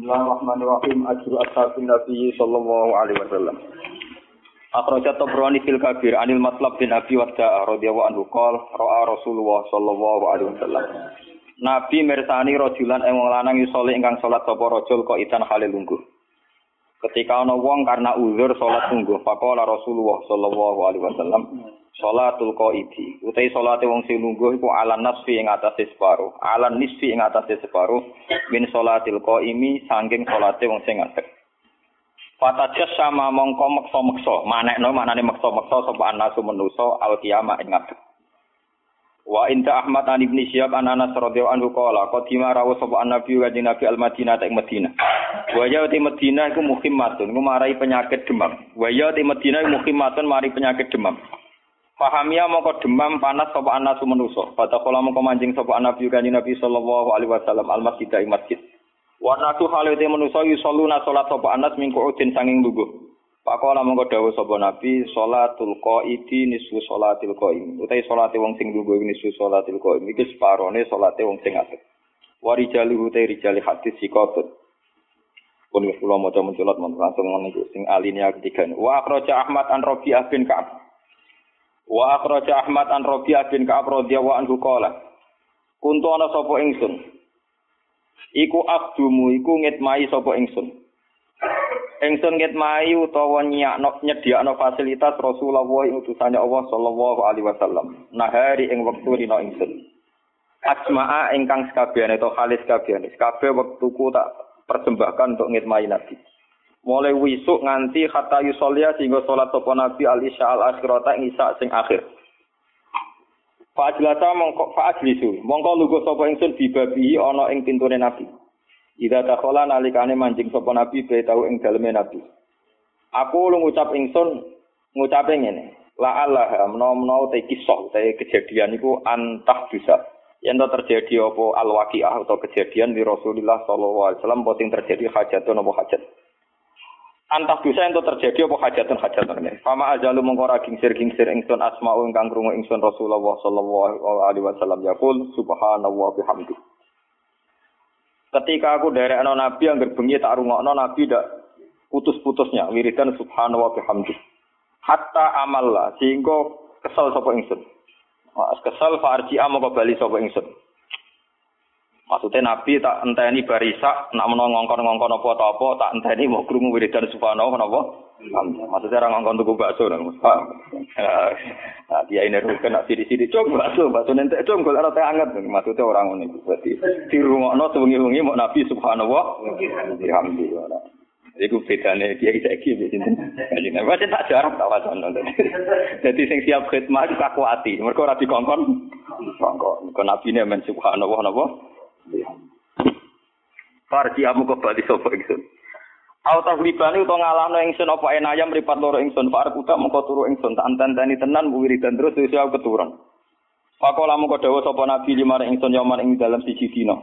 Bismillahirrahmanirrahim. Ajru ashabin Nabi sallallahu alaihi wasallam. Akhrajat Tabrani fil Kabir anil Matlab bin Abi Wadda radhiyallahu anhu qol ra'a Rasulullah sallallahu alaihi wasallam. Nabi mirsani rajulan ing wong lanang yusole ingkang salat sapa rajul kok itan halil lungguh. Ketika ana wong karena uzur salat lungguh, faqala Rasulullah sallallahu alaihi wasallam, salatul qaidi. Utai salate wong sing lungguh iku ala nasfi ing atase separo, ala nisfi ing atase separo min salatil qaimi saking salate wong sing ngadeg. Fatajas sama mongko meksa-meksa, manekno manane meksa-meksa sapa anasu menusa al kiamah ing ngadeg. Wa inta Ahmad an Ibnu Syihab an Anas radhiyallahu anhu qala qadima rawu sapa nabi wa nabi al Madinah tak Madinah. Wa ya di Madinah iku muhimmatun, iku marai penyakit demam. Wa ya di Madinah muhimmatun mari penyakit demam. Fahamia mongko demam panas sapa anasu manusa. Fata kala mongko manjing sapa nabi kanjeng Nabi sallallahu alaihi wasallam al masjid ing masjid. Wa natu halate manusa yusalluna salat sapa anas mingku udin sanging lungguh. Pakola mongko dawuh sapa nabi salatul qaidi nisfu salatil qaim. Utai salate wong sing lungguh nisfu salatil qaim iki separone salate wong sing ngadeg. Wa rijali utai rijali hadis sikotut. Pun kula maca menculot langsung niku sing alinea ketiga. Wa akhraja Ahmad an Rabi'ah bin Ka'ab. Wa akhraja Ahmad an Rabi'ah bin Ka'ab radhiyallahu anhu qala. Kuntu ana sapa ingsun? Iku abdumu iku ngitmai sapa ingsun? Ingsun ngitmai utawa nyakno nyediakno fasilitas Rasulullah ing utusane Allah sallallahu alaihi wasallam. Nahari ing wektu dina ingsun. Asma'a ingkang sekabehane to halis kabehane kabeh wektuku tak persembahkan untuk ngitmai Nabi mulai wisuk nganti kata yusolia sehingga sholat sopo nabi al isya al akhirata ing isya sing akhir. Fa'ajlasa mongko fa'ajlisu mongko lugu sopo ingsun bibabi ana ing pintune nabi. Ida dakhala nalikane manjing sopo nabi tau ing daleme nabi. Aku lu ngucap ingsun ngucape ngene. La Allah menawa-menawa te kisah te kejadian iku antah bisa. Yang terjadi apa al-waqiah atau kejadian di Rasulullah sallallahu alaihi wasallam poting terjadi hajatun apa hajat. Antah dosa ento terjadi apa hajatun hajatun ini. Fama ajalu mengkora gingsir gingsir ingsun asma'u ingkang krungu ingsun Rasulullah sallallahu alaihi wasallam yaqul subhanallah bihamdi. Ketika aku anak nabi yang berbengi tak rungokno nabi dak putus-putusnya wiridan subhanallah bihamdi. Hatta amalla sehingga kesal sapa ingsun. Kesal farji amo bali sapa ingsun. Maksudnya Nabi tak enteni barisa, nak menawa ngongkon-ngongkon apa apa, tak enteni mau krungu wiridan subhanahu napa? Maksudnya orang ngongkon tuku bakso nang Nah, dia ini rukun nak sidi-sidi cok bakso, bakso nentek cok golek rata anget. Maksudnya orang iku. Berarti di rumahno sewengi-wengi mau Nabi subhanahu wa Alhamdulillah. Iku bedane dia saiki sinten. Kanjeng Nabi tak jarak tak wacana. Dadi sing siap khidmat kaku ati. Mergo ora dikongkon. Kongkon. Nabi ne men subhanallah napa? Farji amu kembali sapa ingsun. Auta glibane utawa ngalahno ingsun apa enaya mripat loro ingsun farek uta mengko turu ingsun tak antani tenan wiridan terus wis aku keturun. Pakola mengko dawuh sapa nabi lima ingsun yoman ing dalam siji dina.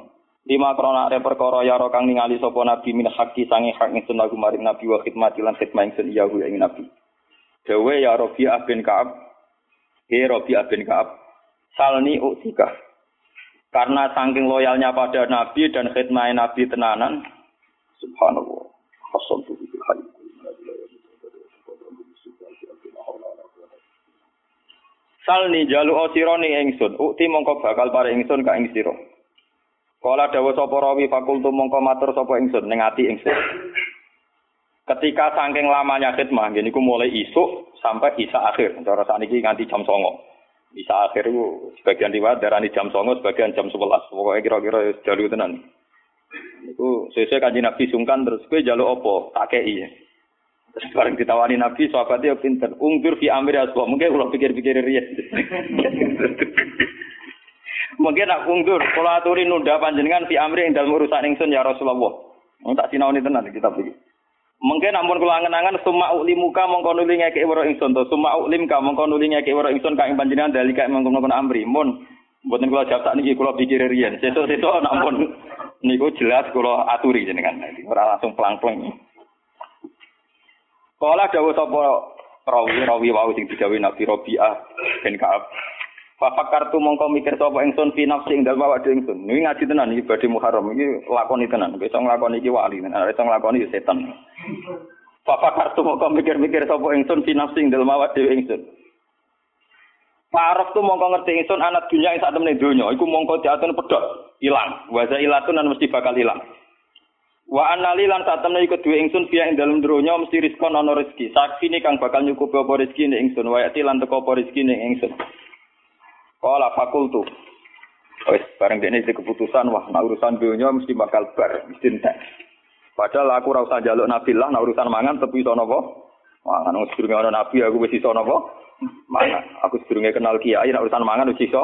Lima krona are perkara ya kang ningali sapa nabi min hakki sange hak ingsun lagu maring nabi wa khidmati lan khidmah ingsun iya ing nabi. Dawe ya Rabi'ah bin Ka'ab. He Rabi'ah bin Ka'ab. Salni utika. Karena saking loyalnya pada Nabi dan khidmah Nabi tenanan, subhanallah. Salni jalu osironi ingsun, ukti mongko bakal pare ingsun ka ing sira. Kala dawuh sapa rawi fakultu mongko matur sapa ingsun ning ati ingsun. Ketika saking lamanya khidmah, gini ku mulai isuk sampai isa akhir. Cara saniki nganti jam songo. Bisa akhir itu sebagian riwayat darani jam songo, sebagian jam sebelas. Pokoknya kira-kira jalur tenan. Itu sesuai kanji Nabi sungkan terus gue jalur opo tak kei. Terus bareng ditawani Nabi, sahabatnya pinter. Ungkur fi amir aswa. Mungkin kalau pikir-pikir riya. Mungkin aku ungkur. Kalau aturin nunda panjenengan fi amri yang dalam urusan ingsun ya Rasulullah. Tak sinau ini tenan kita pikir. Mungkin namun kula angen-angen summa ulim muka mongko nuli ngeke waro ingsun to. Summa ulim ka mongko nuli ngeke waro ingsun ka ing panjenengan dalika mongko amri. Mun mboten kula jawab sakniki kula pikir riyen. Sesuk-sesuk namun niku jelas kula aturi jenengan. Ora langsung pelang-pelang Kala dawuh sapa rawi rawi wau sing digawe Nabi Rabi'ah bin Ka'ab Fa kartu mongko mikir sapa ingsun fi nafsi ing dalem awake ingsun. Ini ngaji tenan iki badhe muharram iki lakoni tenan. Iso nglakoni iki wali tenan. Iso nglakoni ya setan. Fa kartu mongko mikir-mikir sapa ingsun fi nafsi ing dalem awake ingsun. Parok tu mongko ngerti ingsun anak dunia ing sak temene donya iku mongko diatur pedhot, ilang. Wa ilatun lan mesti bakal ilang. Wa anali lan sak temene iku duwe ingsun biya ing dalem donya mesti rizkon ana rezeki. Saksi kang bakal nyukupi apa rezeki ning ingsun wa lan teko apa rezeki ingsun. Kala fakultu. Wis bareng dene iki keputusan wah nak urusan dunia mesti bakal bar, mesti entek. Padahal aku ora usah njaluk nabi lah nak urusan mangan tapi iso napa? Mangan wis durung ana nabi aku wis iso napa? Mangan. Aku sedurunge kenal kiai nak urusan mangan wis iso.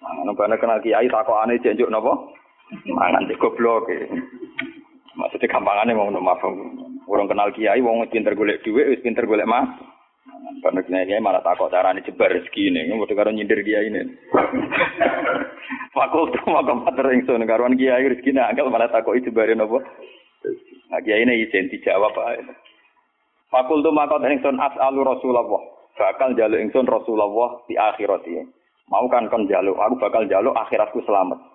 Mangan bana kenal kiai takokane jenjuk napa? Mangan cek goblok. Maksudnya gampangane mau mafhum. Urung kenal kiai wong pinter golek dhuwit wis pinter golek mas. Karena kiai malah takut carane jebar rezeki ini, mau karo nyindir kiai ini. Fakultu mau matur ingsun karuan kiai rezeki ini angkel malah takut jebarin apa? Nah kiai ini izin dijawab ae. Fakultu maka ingsun as'alu Rasulullah. Bakal jaluk ingsun Rasulullah di akhirat ini. Mau kan kon jaluk, aku bakal jaluk akhiratku selamat.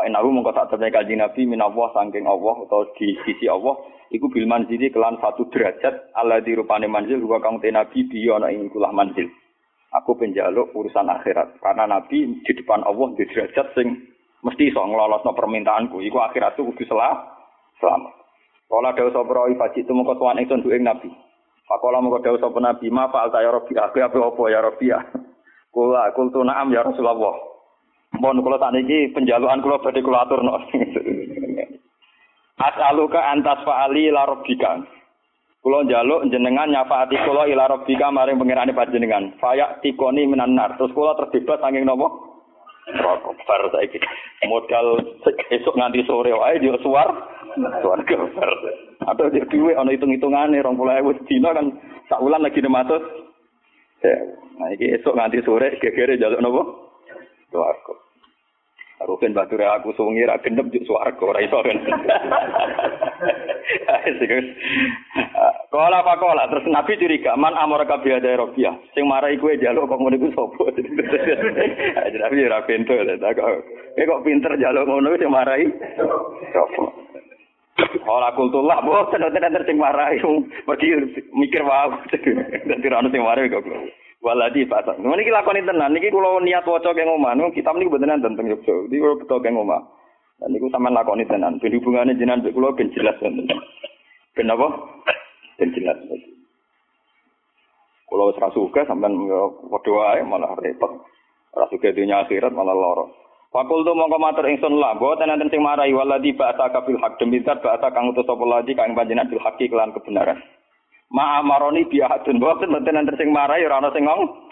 Pak Inahu mengko sak temne kanjeng Nabi minallah saking Allah atau di sisi Allah iku bil manzili kelan satu derajat ala di rupane manzil gua kang te Nabi dia ana ing kulah manzil. Aku penjaluk urusan akhirat karena Nabi di depan Allah di derajat sing mesti iso nglolosno permintaanku iku akhiratku kudu selah selamat. Kala dawuh sapa rawi faji tu mengko tuan ingsun Nabi. Pakola mengko dawuh sapa Nabi ma fa'al ta ya Rabbi aku apa apa ya Rabbi. Kula kultu na'am ya Rasulullah. Mohon kula sakniki penjalukan kula badhe kula aturno. As'aluka antas fa'ali ila rabbika. Kula njaluk jenengan nyafaati kula ila rabbika maring pangerane panjenengan. Faya tikoni minanar. Terus kula terbebas saking napa? Rokok bar saiki. Modal esuk nganti sore wae dia suar. Suar bar. Atau dia duwe ana hitung-hitungane 20.000 dina kan sak wulan lagi 500. Ya, nah iki esuk nganti sore gegere njaluk napa? Swarga. Rukin bature aku sungi ra gendep juk swarga ora iso kan. Kala pakola terus Nabi curiga man amara kabeh ada Rabiah sing marai kowe njaluk kok ngono iku sapa. Nabi ra pintu tak kok pinter njaluk ngono sing marai sapa. Kala kultullah boten tenan sing marai pergi mikir wae. Dadi ra ono sing marai kok. Waladi pasang. Ini kita lakoni tenan. Niki kalau niat wocok yang omah, nu kita ini beneran tentang Yogyo. Ini kalau betul yang omah. Dan niku sama lakoni tenan. Ben hubungannya jenengan mbek kula ben jelas tenan. Ben apa? Ben jelas. Kalau wis ra suka sampean padha wae malah repot. Ra suka dunia akhirat malah lara. Fakul tu mongko matur ingsun lah, boten enten sing marai waladi ba'ata kabil hak demi zat ba'ata kang utus sapa kang panjenengan bil haqi kelan kebenaran. Ma amaroni biahadun boten boten enten sing marai ora ana sing ngong.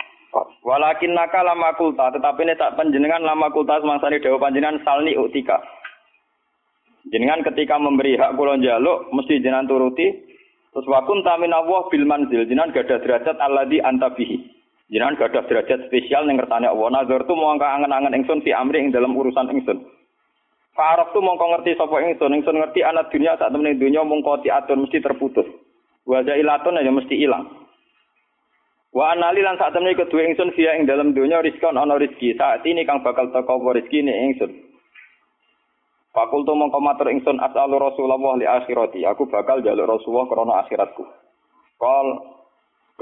Walakin naka lama kulta, tetapi ini tak panjenengan lama kulta semangsane dewa panjenengan salni utika. Jenengan ketika memberi hak kula njaluk mesti jenengan turuti. Terus wakun tamin Allah bil manzil jenengan gada derajat alladzi anta bihi. Jenengan gada derajat spesial ning ngertane Allah. Nazar tu mau angen-angen ingsun fi amri ing dalam urusan ingsun. Farok tu mongko ngerti sapa ingsun, ingsun ngerti anak dunia saat temen dunia mongko diatur mesti terputus. Wa ilatun ya mesti ilang. Wa anali lan saat temne kedua ingsun via ing dalam dunia rizkon ana rizki. Saat ini kang bakal teko apa rizki ini ingsun. Fakultu mongko matur ingsun as'alu Rasulullah li akhirati. Aku bakal jaluk Rasulullah krana akhiratku. Kal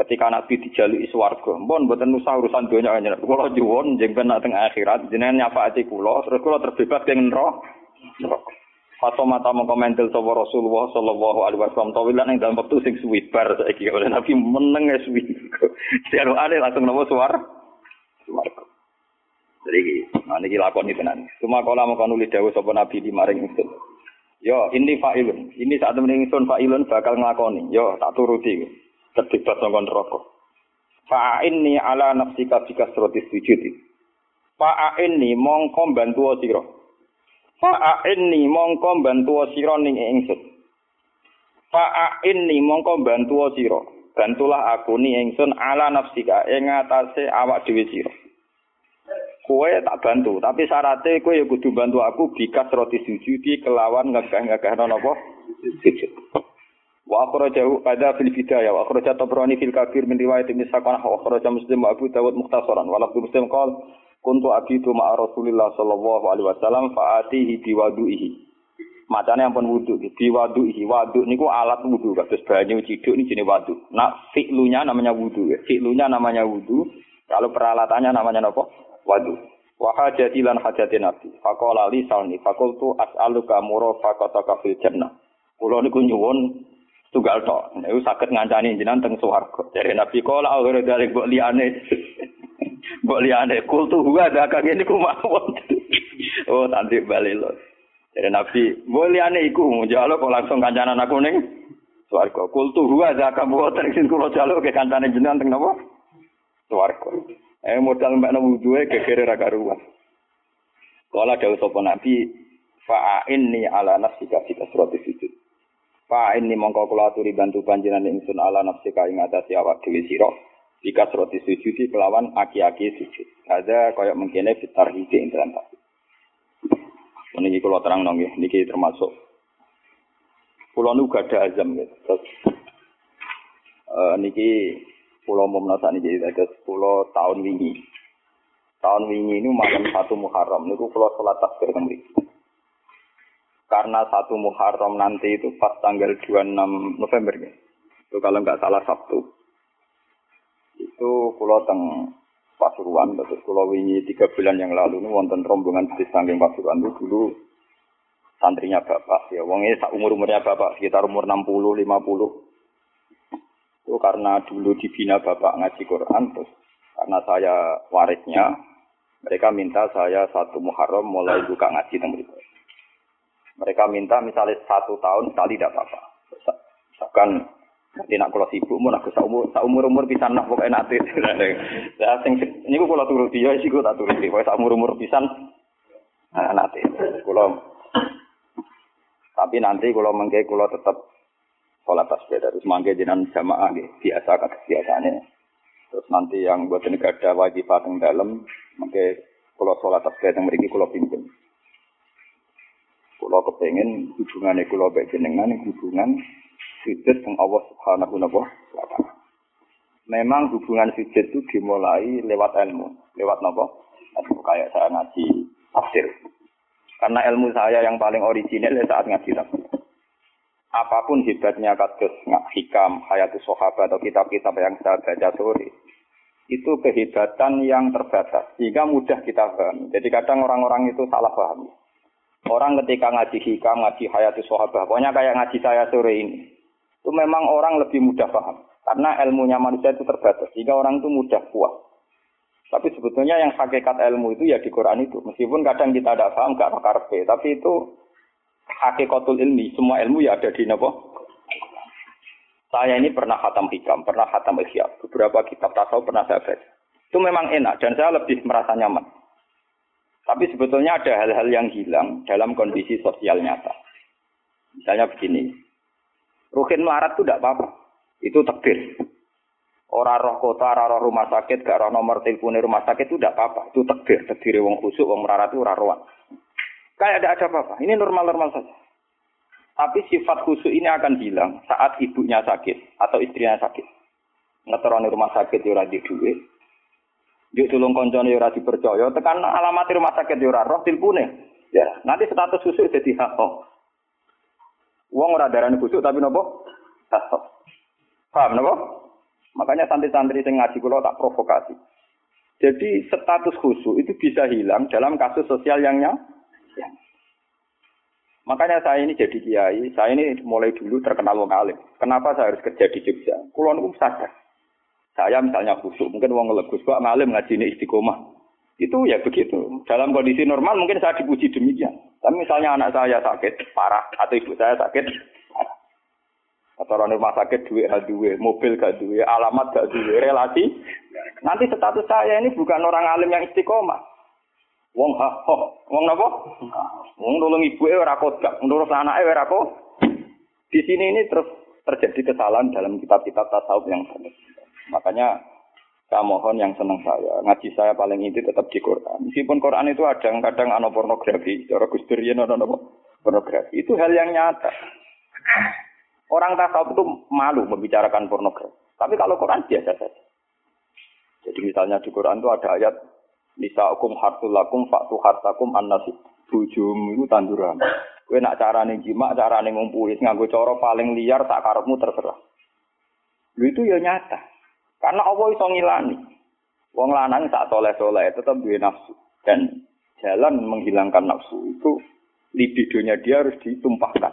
ketika Nabi dijaluki swarga, mbon mboten usah urusan donya jenengan. Kula nyuwun jenengan nak teng akhirat jenengan nyafaati kula terus kula terbebas keng neraka. Fato mata mengkomentil sapa Rasulullah sallallahu alaihi wasallam tawilan ing dalam waktu sing suwi bar saiki oleh Nabi meneng ya suwi. Siaro ane langsung nopo suar. Suar. Jadi nah niki lakoni tenan. Cuma kala mongko nulis dawuh sapa Nabi di maring ingsun. Yo ini fa'ilun. Ini saat temen fa'ilun bakal nglakoni. Yo tak turuti. Terlibat sangka neraka. Fa'inni ala nafsika bika sujudi. Fa'inni mongko bantu sira. Fa'inni mongko bantu sira ning ingsun. Fa'inni mongko bantu sira. Bantulah aku ni ingsun ala nafsika ing atase awak dhewe sira. Kowe tak bantu, tapi syaratnya kowe ya kudu bantu aku bikas roti sujudi kelawan ngegah-ngegah napa sujud. Wa akhrajahu pada fil bidayah wa akhraja Tabrani fil kabir min riwayat Ibnu Sakanah wa akhraja Muslim wa Abu Dawud mukhtasaran wa lafzu Muslim qol kuntu abidu ma'a Rasulillah sallallahu alaihi wasallam fa'atihi biwadu'ihi. Macane ampun wudu, biwadu'ihi. Wadu niku alat wudu, kados banyu ciduk ini jenis wadu. Nah, fi'lunya namanya wudu ya. Fi'lunya namanya wudu, kalau peralatannya namanya apa? Wadu. Wa hajati lan hajati Nabi. Faqala li salni faqultu as'aluka murafaqataka fil jannah. Kula niku nyuwun tunggal tok. Niku saged ngancani jenengan teng swarga. Dari Nabi kala akhir dari mbok liyane. Mbok liyane kultu huwa ada ngene niku mawon. oh, nanti balik. Dari Nabi, mbok liyane iku njalo kok langsung kancanan aku ning swarga. Kultu huwa ada mboten sing kula jaluk ke kancane jenengan teng napa? Swarga. Eh modal mbak nemu duwe gegere ra karuan. Kala dawuh sapa Nabi, fa'inni ala nafsika fi kasrati sujud. Fa'inni mongko kula aturi bantu panjenengan ingsun ala nafsika ing atase awak dhewe sira. Fi kasrati sujudi kelawan aki-aki sujud. Ada kaya mengkene fitar hiji ing dalam tasbih. Ini kula terang nong niki termasuk kula nu gada azam ya. Terus uh, niki Pulau mau ini jadi ada pulau tahun wingi. Tahun wingi ini malam satu Muharram. Ini pulau sholat takbir kembali. Karena satu Muharram nanti itu pas tanggal 26 November ya. Itu kalau nggak salah Sabtu. Itu pulau teng Pasuruan, terus pulau wingi tiga bulan yang lalu ini wonten rombongan di samping Pasuruan itu dulu santrinya bapak ya wongnya umur umurnya bapak sekitar umur 60 50 itu karena dulu dibina bapak ngaji Quran terus karena saya warisnya mereka minta saya satu Muharram mulai buka ngaji itu. Mereka minta misalnya satu tahun sekali tidak apa-apa. Misalkan nanti nak kalau sibuk mau aku seumur seumur umur pisan nak pokoknya nanti. Sing ini gue kalau turuti ya sih gue tak turuti. Pokoknya seumur umur pisan nah, nanti. Kalau tapi nanti kalau mengke kalau tetap sholat tasbih terus mangke jenengan jamaah nggih biasa kata biasanya terus nanti yang buat negara wajib pateng dalam mangke kalau sholat tasbih yang mriki kula pimpin kula kepengen hubungane kula baik jenengan hubungan sujud dengan Allah Subhanahu wa taala. Memang hubungan sujud itu dimulai lewat ilmu. Lewat nopo kayak saya ngaji tafsir. Karena ilmu saya yang paling original saat ngaji tafsir. Apa pun hebatnya kados hikam, hayatus sahabat atau kitab-kitab yang saya baca sore, itu kehebatan yang terbatas, sehingga mudah kita paham. Jadi kadang orang-orang itu salah paham. Orang ketika ngaji hikam, ngaji hayatus sahabat, pokoknya kayak ngaji saya sore ini, itu memang orang lebih mudah paham. Karena ilmunya manusia itu terbatas, sehingga orang itu mudah puas. Tapi sebetulnya yang hakikat ilmu itu ya di Quran itu. Meskipun kadang kita tidak paham, gak pakar tapi itu hakikatul ilmi, semua ilmu ya ada di nopo. Saya ini pernah khatam hikam, pernah khatam ihya, beberapa kitab tasawuf pernah saya baca. Itu memang enak dan saya lebih merasa nyaman. Tapi sebetulnya ada hal-hal yang hilang dalam kondisi sosial nyata. Misalnya begini, rukin melarat itu tidak apa-apa, itu takdir. Orang roh kota, orang roh rumah sakit, gak roh nomor telepon rumah sakit itu tidak apa-apa, itu takdir. Takdir wong khusuk, wong melarat itu orang Kayak ada ada apa-apa. Ini normal-normal saja. Tapi sifat khusus ini akan hilang saat ibunya sakit atau istrinya sakit. Ngeteroni rumah sakit ya di duit. Yuk tulung koncone ya dipercaya. Tekan alamat rumah sakit ya roh tilpune. Ya, nanti status khusus jadi hak. Wong ora darani khusus tapi nopo? Hak. Paham nopo? Makanya santri-santri sing ngaji kula tak provokasi. Jadi status khusus itu bisa hilang dalam kasus sosial yang Ya. Makanya saya ini jadi kiai, saya ini mulai dulu terkenal wong alim. Kenapa saya harus kerja di Jogja? Kulon pun sadar. Saya misalnya khusus, mungkin wong legus, kok ngalim ini istiqomah. Itu ya begitu. Dalam kondisi normal mungkin saya dipuji demikian. Tapi misalnya anak saya sakit parah atau ibu saya sakit atau orang rumah sakit duit gak duit, mobil gak duit, alamat gak duit, relasi. Nanti status saya ini bukan orang alim yang istiqomah. Wong ha ho, wong napa? Wong nulung ibuke ora kodak, nurut anake ora kok. Di sini ini terus terjadi kesalahan dalam kitab-kitab tasawuf yang sama. Makanya saya mohon yang senang saya, ngaji saya paling inti tetap di Quran. Meskipun Quran itu ada kadang ano pornografi, cara Gus Durian pornografi. Itu hal yang nyata. Orang tasawuf itu malu membicarakan pornografi. Tapi kalau Quran biasa saja. Jadi misalnya di Quran itu ada ayat Nisa hukum hartul lakum faktu hartakum annasi bojomu iku tanduran. Kowe nak carane jimak, carane ngumpuli nganggo cara paling liar tak karepmu terserah. Lho itu ya nyata. Karena Allah iso ngilani. Wong lanang tak soleh-soleh tetap duwe nafsu dan jalan menghilangkan nafsu itu libidonya dia harus ditumpahkan.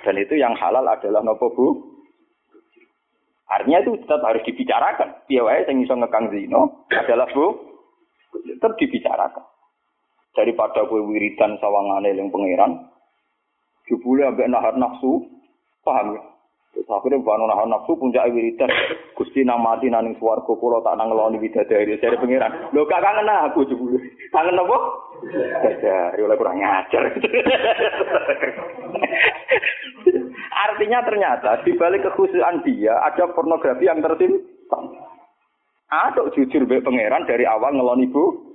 Dan itu yang halal adalah nopo bu. Artinya itu tetap harus dibicarakan. Piye wae sing iso ngekang zino adalah bu tetap dibicarakan. Daripada kue wiridan sawangane yang pangeran, jebule ambek nahar nafsu, paham ya? Terus akhirnya bukan nahan nafsu puncak wiridan. Gusti namati naning suwargo kulo tak nang ngeloni bidadari dari pangeran. Lo gak kangen aku jebule. Kangen apa? Bidadari oleh kurang ngajar. Artinya ternyata di balik kekhususan dia ada pornografi yang tersimpan. Aduk jujur be pangeran dari awal ngeloni bu.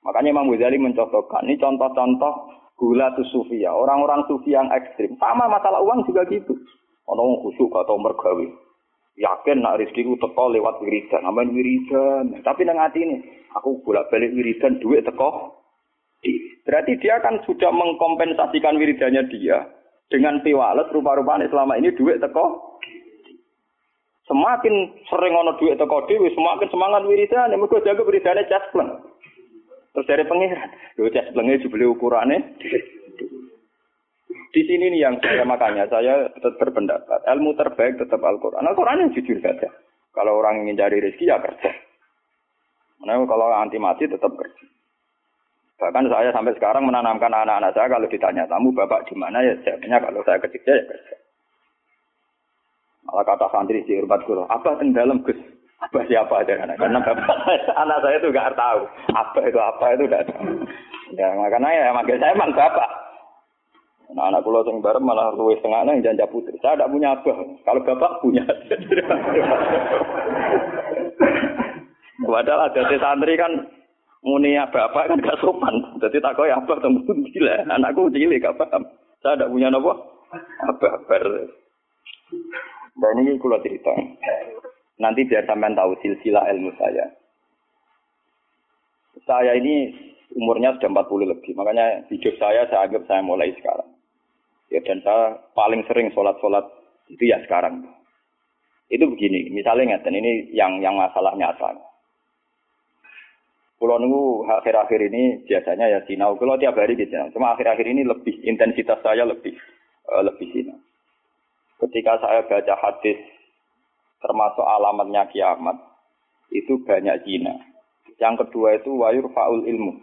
Makanya Imam Ghazali mencontohkan ini contoh-contoh gula tu sufi ya. Orang-orang sufi yang ekstrim. Sama masalah uang juga gitu. Orang khusyuk atau mergawe. Yakin nak rezeki ku teko lewat wiridan. Aman wiridan. Tapi nang hati ini aku bolak balik wiridan duit teko. Berarti dia kan sudah mengkompensasikan wiridannya dia dengan piwalet rupa-rupanya selama ini duit teko. Semakin sering ono duit teko dewi semakin semangat wiridan. Mereka jaga wiridannya jaspleng Terus dari lu cek sebelumnya jubli ukurannya. Di sini nih yang saya makanya saya tetap berpendapat ilmu terbaik tetap Al-Quran. Al-Quran yang jujur saja. Kalau orang ingin cari rezeki ya kerja. Nah, kalau anti mati tetap kerja. Bahkan saya sampai sekarang menanamkan anak-anak saya kalau ditanya tamu bapak di mana ya jawabnya kalau saya kerja ya kerja. Malah kata santri di hormat guru, apa yang dalam gus? Apa siapa aja anak karena bapak anak saya itu nggak tahu apa itu apa itu nggak tahu. Ya makanya ya makanya saya emang bapak. Nah, anak pulau yang bareng malah luwes tengah yang janja putri. Saya tidak punya abah. Kalau bapak punya. Padahal ada santri kan muni bapak kan gak sopan. Jadi tak kau abah temu gila. Anakku cilik gak paham. Saya tidak punya nopo. Abah ber. Dan ini kulo cerita. Nanti biar sampean tahu silsilah ilmu saya. Saya ini umurnya sudah 40 lebih, makanya hidup saya saya anggap saya mulai sekarang. Ya dan saya paling sering sholat-sholat itu ya sekarang. Itu begini, misalnya ngeten ini yang yang masalah nyata. Pulau nunggu akhir-akhir ini biasanya ya sinau. Kalau tiap hari gitu, cuma akhir-akhir ini lebih intensitas saya lebih uh, lebih sinau. Ketika saya baca hadis termasuk alamatnya kiamat itu banyak zina. Yang kedua itu wayur faul ilmu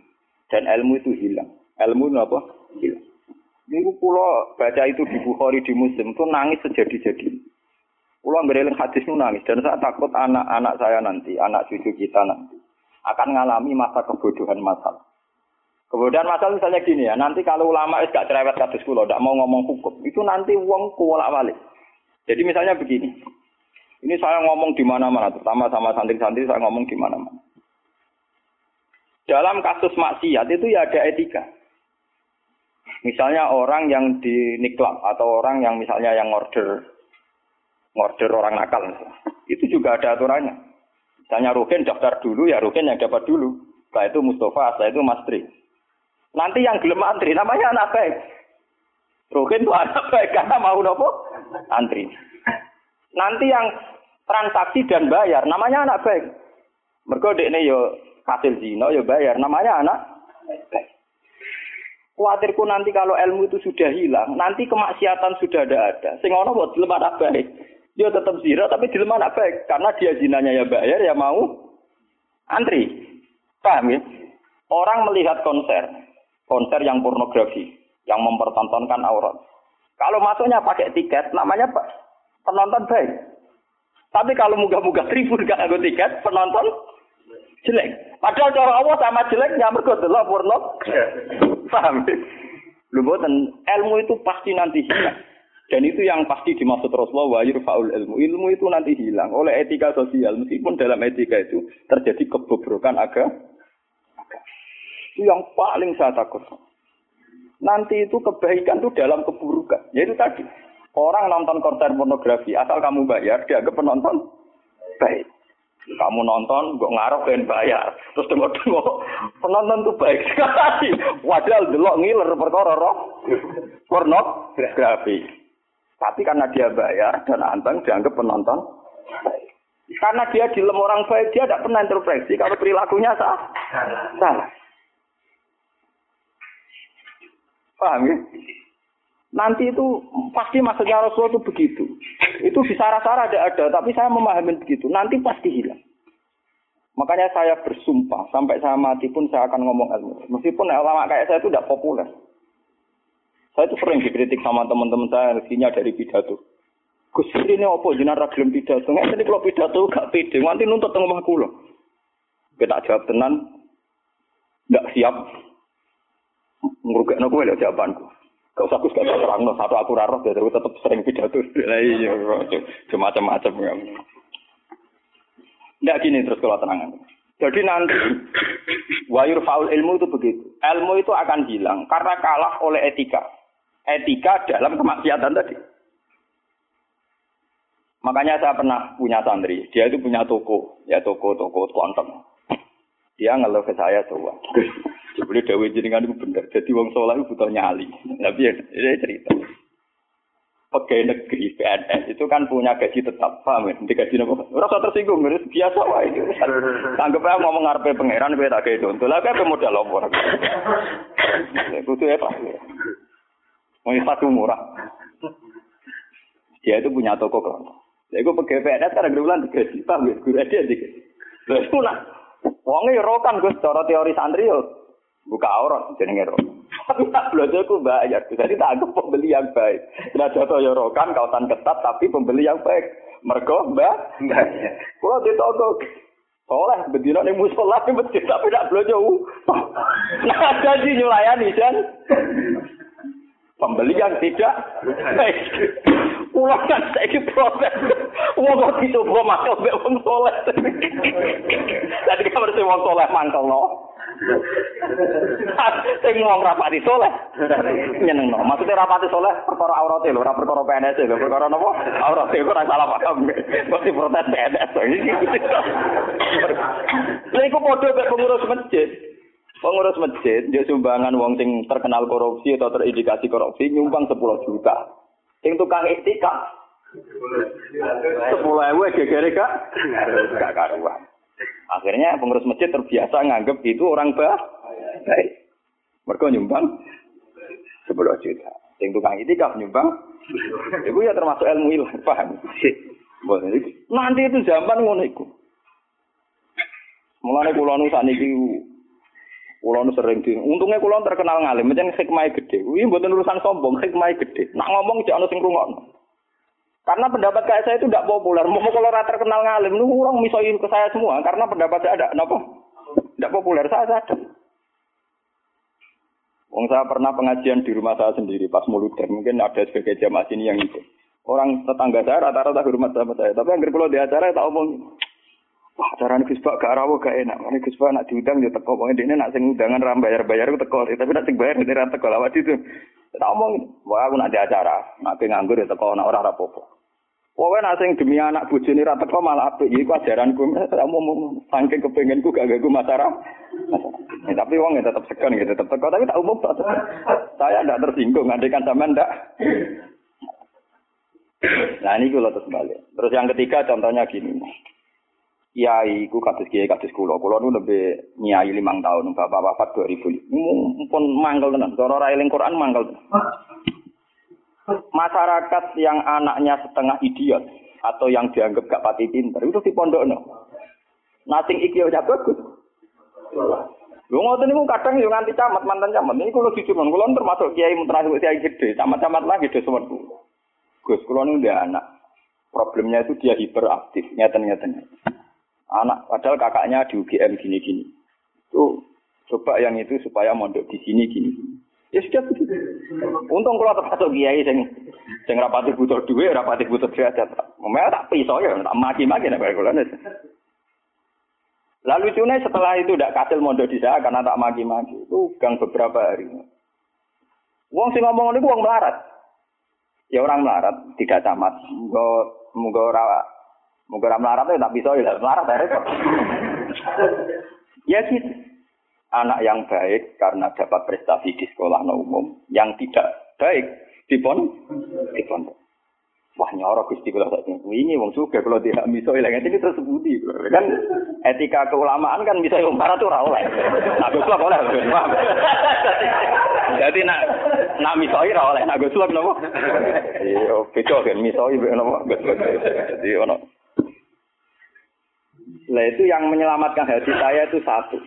dan ilmu itu hilang. Ilmu itu apa? Hilang. Ini pulau baca itu di Bukhari di Muslim itu nangis sejadi-jadi. Pulau ngereling hadis itu nangis dan saya takut anak-anak saya nanti, anak cucu kita nanti akan mengalami masa kebodohan masal. Kebodohan masal misalnya gini ya, nanti kalau ulama itu gak cerewet kados kula, tidak mau ngomong hukum, itu nanti uang kuwalak balik. Jadi misalnya begini, ini saya ngomong di mana-mana, terutama sama santri-santri saya ngomong di mana-mana. Dalam kasus maksiat itu ya ada etika. Misalnya orang yang di niklab atau orang yang misalnya yang order order orang nakal, itu juga ada aturannya. Misalnya Rukin daftar dulu, ya Rukin yang dapat dulu. Setelah itu Mustafa, setelah itu Mas Tri. Nanti yang gelem antri, namanya anak baik. Rukin itu anak baik, karena mau nopo? Antri. Nanti yang transaksi dan bayar, namanya anak baik. Mereka ini yo hasil zina yo bayar, namanya anak baik. Nanti kalau ilmu itu sudah hilang, nanti kemaksiatan sudah ada ada. Sing ono buat dilema anak baik. Dia tetap zina tapi dilema anak baik karena dia zinanya ya bayar ya mau antri. Paham ya? Orang melihat konser, konser yang pornografi, yang mempertontonkan aurat. Kalau masuknya pakai tiket, namanya apa? Penonton baik. Tapi kalau muga-muga tribun gak nganggo tiket, penonton jelek. Padahal cara Allah sama jelek ya mergo delok porno. Paham? Lho boten ilmu itu pasti nanti hilang. Dan itu yang pasti dimaksud Rasulullah wa yurfa'ul ilmu. Ilmu itu nanti hilang oleh etika sosial. Meskipun dalam etika itu terjadi kebobrokan agama. Itu yang paling saya takut. Nanti itu kebaikan itu dalam keburukan. Yaitu tadi. Orang nonton konser pornografi, asal kamu bayar, dianggap penonton baik. Kamu nonton, kok ngarep pengen bayar. Terus tengok-tengok, penonton tuh baik sekali. Wadah delok ngiler perkara roh. Pornografi. Tapi karena dia bayar dan anteng dianggap penonton. Karena dia dilem orang baik, dia tidak pernah intervensi kalau perilakunya sah. Salah. Paham ya? Nanti itu pasti maksudnya Rasulullah itu begitu. Itu di sarah-sarah ada ada, tapi saya memahami begitu. Nanti pasti hilang. Makanya saya bersumpah sampai saya mati pun saya akan ngomong ilmu. Meskipun ulama kayak saya itu tidak populer. Saya itu sering dikritik sama teman-teman saya rezekinya dari pidato. Gus ini apa jenara gelem pidato? Nggak ini kalau pidato gak pede, nanti nuntut tengah omah kula. Kita jawab tenan, nggak siap. Kowe lho jawabanku. Usah aku gak terang no satu aku raro jadi aku tetap sering pidato. Lah iya, macam-macam ya. Nggak gini terus kalau tenangan. Jadi nanti wayur faul ilmu itu begitu. Ilmu itu akan hilang karena kalah oleh etika. Etika dalam kemaksiatan tadi. Makanya saya pernah punya santri, dia itu punya toko, ya toko-toko kontong. Dia ngeluh ke saya coba. Jadi Dewi jenengan itu bener. Jadi wong itu butuh nyali. Tapi ya, ini cerita. Pegawai negeri PNS itu kan punya gaji tetap, paham ya? Nanti gaji apa? Rasa tersinggung, biasa wah itu. Anggap aja ngomong ngarepe pangeran, gue tak kayak itu. Lah kayak modal lopor. Itu ya pak. Mau satu murah. Dia itu punya toko kelontong. Ya gue pegawai PNS kan ada bulan tiga juta, gue dia tiga. Lalu itu lah. Wongnya ya rokan gue secara teori santri yo buka aurat jenenge rokan. Tapi tak aku bayar. Jadi tak anggap pembeli yang baik. Tidak jatuh ya rokan kawasan ketat tapi pembeli yang baik. Mergo mbak. Kalau di toko Soleh, bedino nih musola di masjid tapi tidak belanja. Nah, jadi nyulayani kan. Pembeli yang tidak baik. Pulang kan saya protes. Wong kok dicoba masuk mbek wong soleh. Tadi kamar sing wong soleh mangkel no. Sing wong rapati soleh. Nyeneng no. Maksudnya rapati soleh perkara aurate lho, ora perkara PNS lho, perkara napa? Aurate ora salah paham. Kok protes PNS. Lha iku padha mek pengurus masjid. Pengurus masjid, dia sumbangan wong sing terkenal korupsi atau terindikasi korupsi nyumbang 10 juta. Sing tukang iktikaf sepuluh ewu gegere kak gak karuan. Akhirnya pengurus masjid terbiasa nganggep itu orang bah baik. Mereka nyumbang sepuluh juta. Sing tukang iktikaf nyumbang, itu ya termasuk ilmu ilah, paham? Nanti itu zaman ngono iku. Mulane kula nu sakniki Kulo nu sering di, untungnya kulo terkenal ngalim, macam hikmah gede. Wih, buatan urusan sombong, hikmah gede. Nak ngomong jangan sing rungokno. Karena pendapat kayak saya itu tidak populer. Mau kalau rata terkenal ngalim, lu orang misalnya ke saya semua. Karena pendapat saya ada, kenapa? Tidak populer, saya sadar. Wong saya pernah pengajian di rumah saya sendiri pas muludan. Mungkin ada sebagai jamaah sini yang itu. Orang tetangga saya rata-rata hormat sama saya. Tapi yang kalau di acara tak omong, Wah, cara Gus Pak gak rawo gak enak. Ini Gus nak diundang ya teko. Pokoknya dia nak sing undangan ram bayar-bayar aku teko. Tapi nak sing bayar dia ram teko. Lawat itu. Tak omong, wah aku nak di acara. Nak nganggur ya teko. Nak orang rapopo. Pokoknya nak sing demi anak bujuni ra teko malah apik. Iku ajaranku. Omong, saking kepengenku gak gagu masalah. Ya, tapi uangnya tetap segan gitu, tetap teko. Tapi tak umum tak Saya tidak tersinggung. Andikan sama ndak. Nah ini gue terus balik. Terus yang ketiga contohnya gini kiai ku kados kiai kados kula. Kula nu lebih nyai limang tahun, bapak wafat 2000. Pun mangkel tenan. Cara ora eling Quran mangkel. Masyarakat yang anaknya setengah idiot atau yang dianggap gak pati pinter itu di pondokno. Nating iki ya bagus. Lu ngoten niku kadang yo nganti camat mantan camat. Ini kula jujur mon, kula termasuk kiai termasuk kiai gede, camat-camat lagi gede semerku. Gus, kula nu dia anak. Problemnya itu dia hiperaktif, nyata-nyata anak padahal kakaknya di UGM gini-gini. Tuh coba yang itu supaya mondok di sini gini. Ya sudah. Untung kalau termasuk kiai sing sing rapati butuh duit, rapati butuh derajat. Memang tak pisau ya, tak maki-maki nek kula Lalu cune setelah itu tidak kasil mondok di sana karena tak maki-maki. Itu gang beberapa hari. Wong sing ngomong ini wong melarat. Ya orang melarat, tidak camat. Munggo munggo ora Mungkin melarat ya tak bisa ya melarat ya ya gitu. Anak yang baik karena dapat prestasi di sekolah no umum, yang tidak baik di pon, di pondok. Wah nyoro gusti kalau saya ini wong suka kalau tidak bisa ilang ini terus budi kan etika keulamaan kan bisa yang marah tuh rawleh. Nah gue oleh Jadi nak nak misoi rawleh, nak gue sulap nopo. Iya beda kan misoi nopo. Jadi ono. Lah itu yang menyelamatkan hati saya itu satu,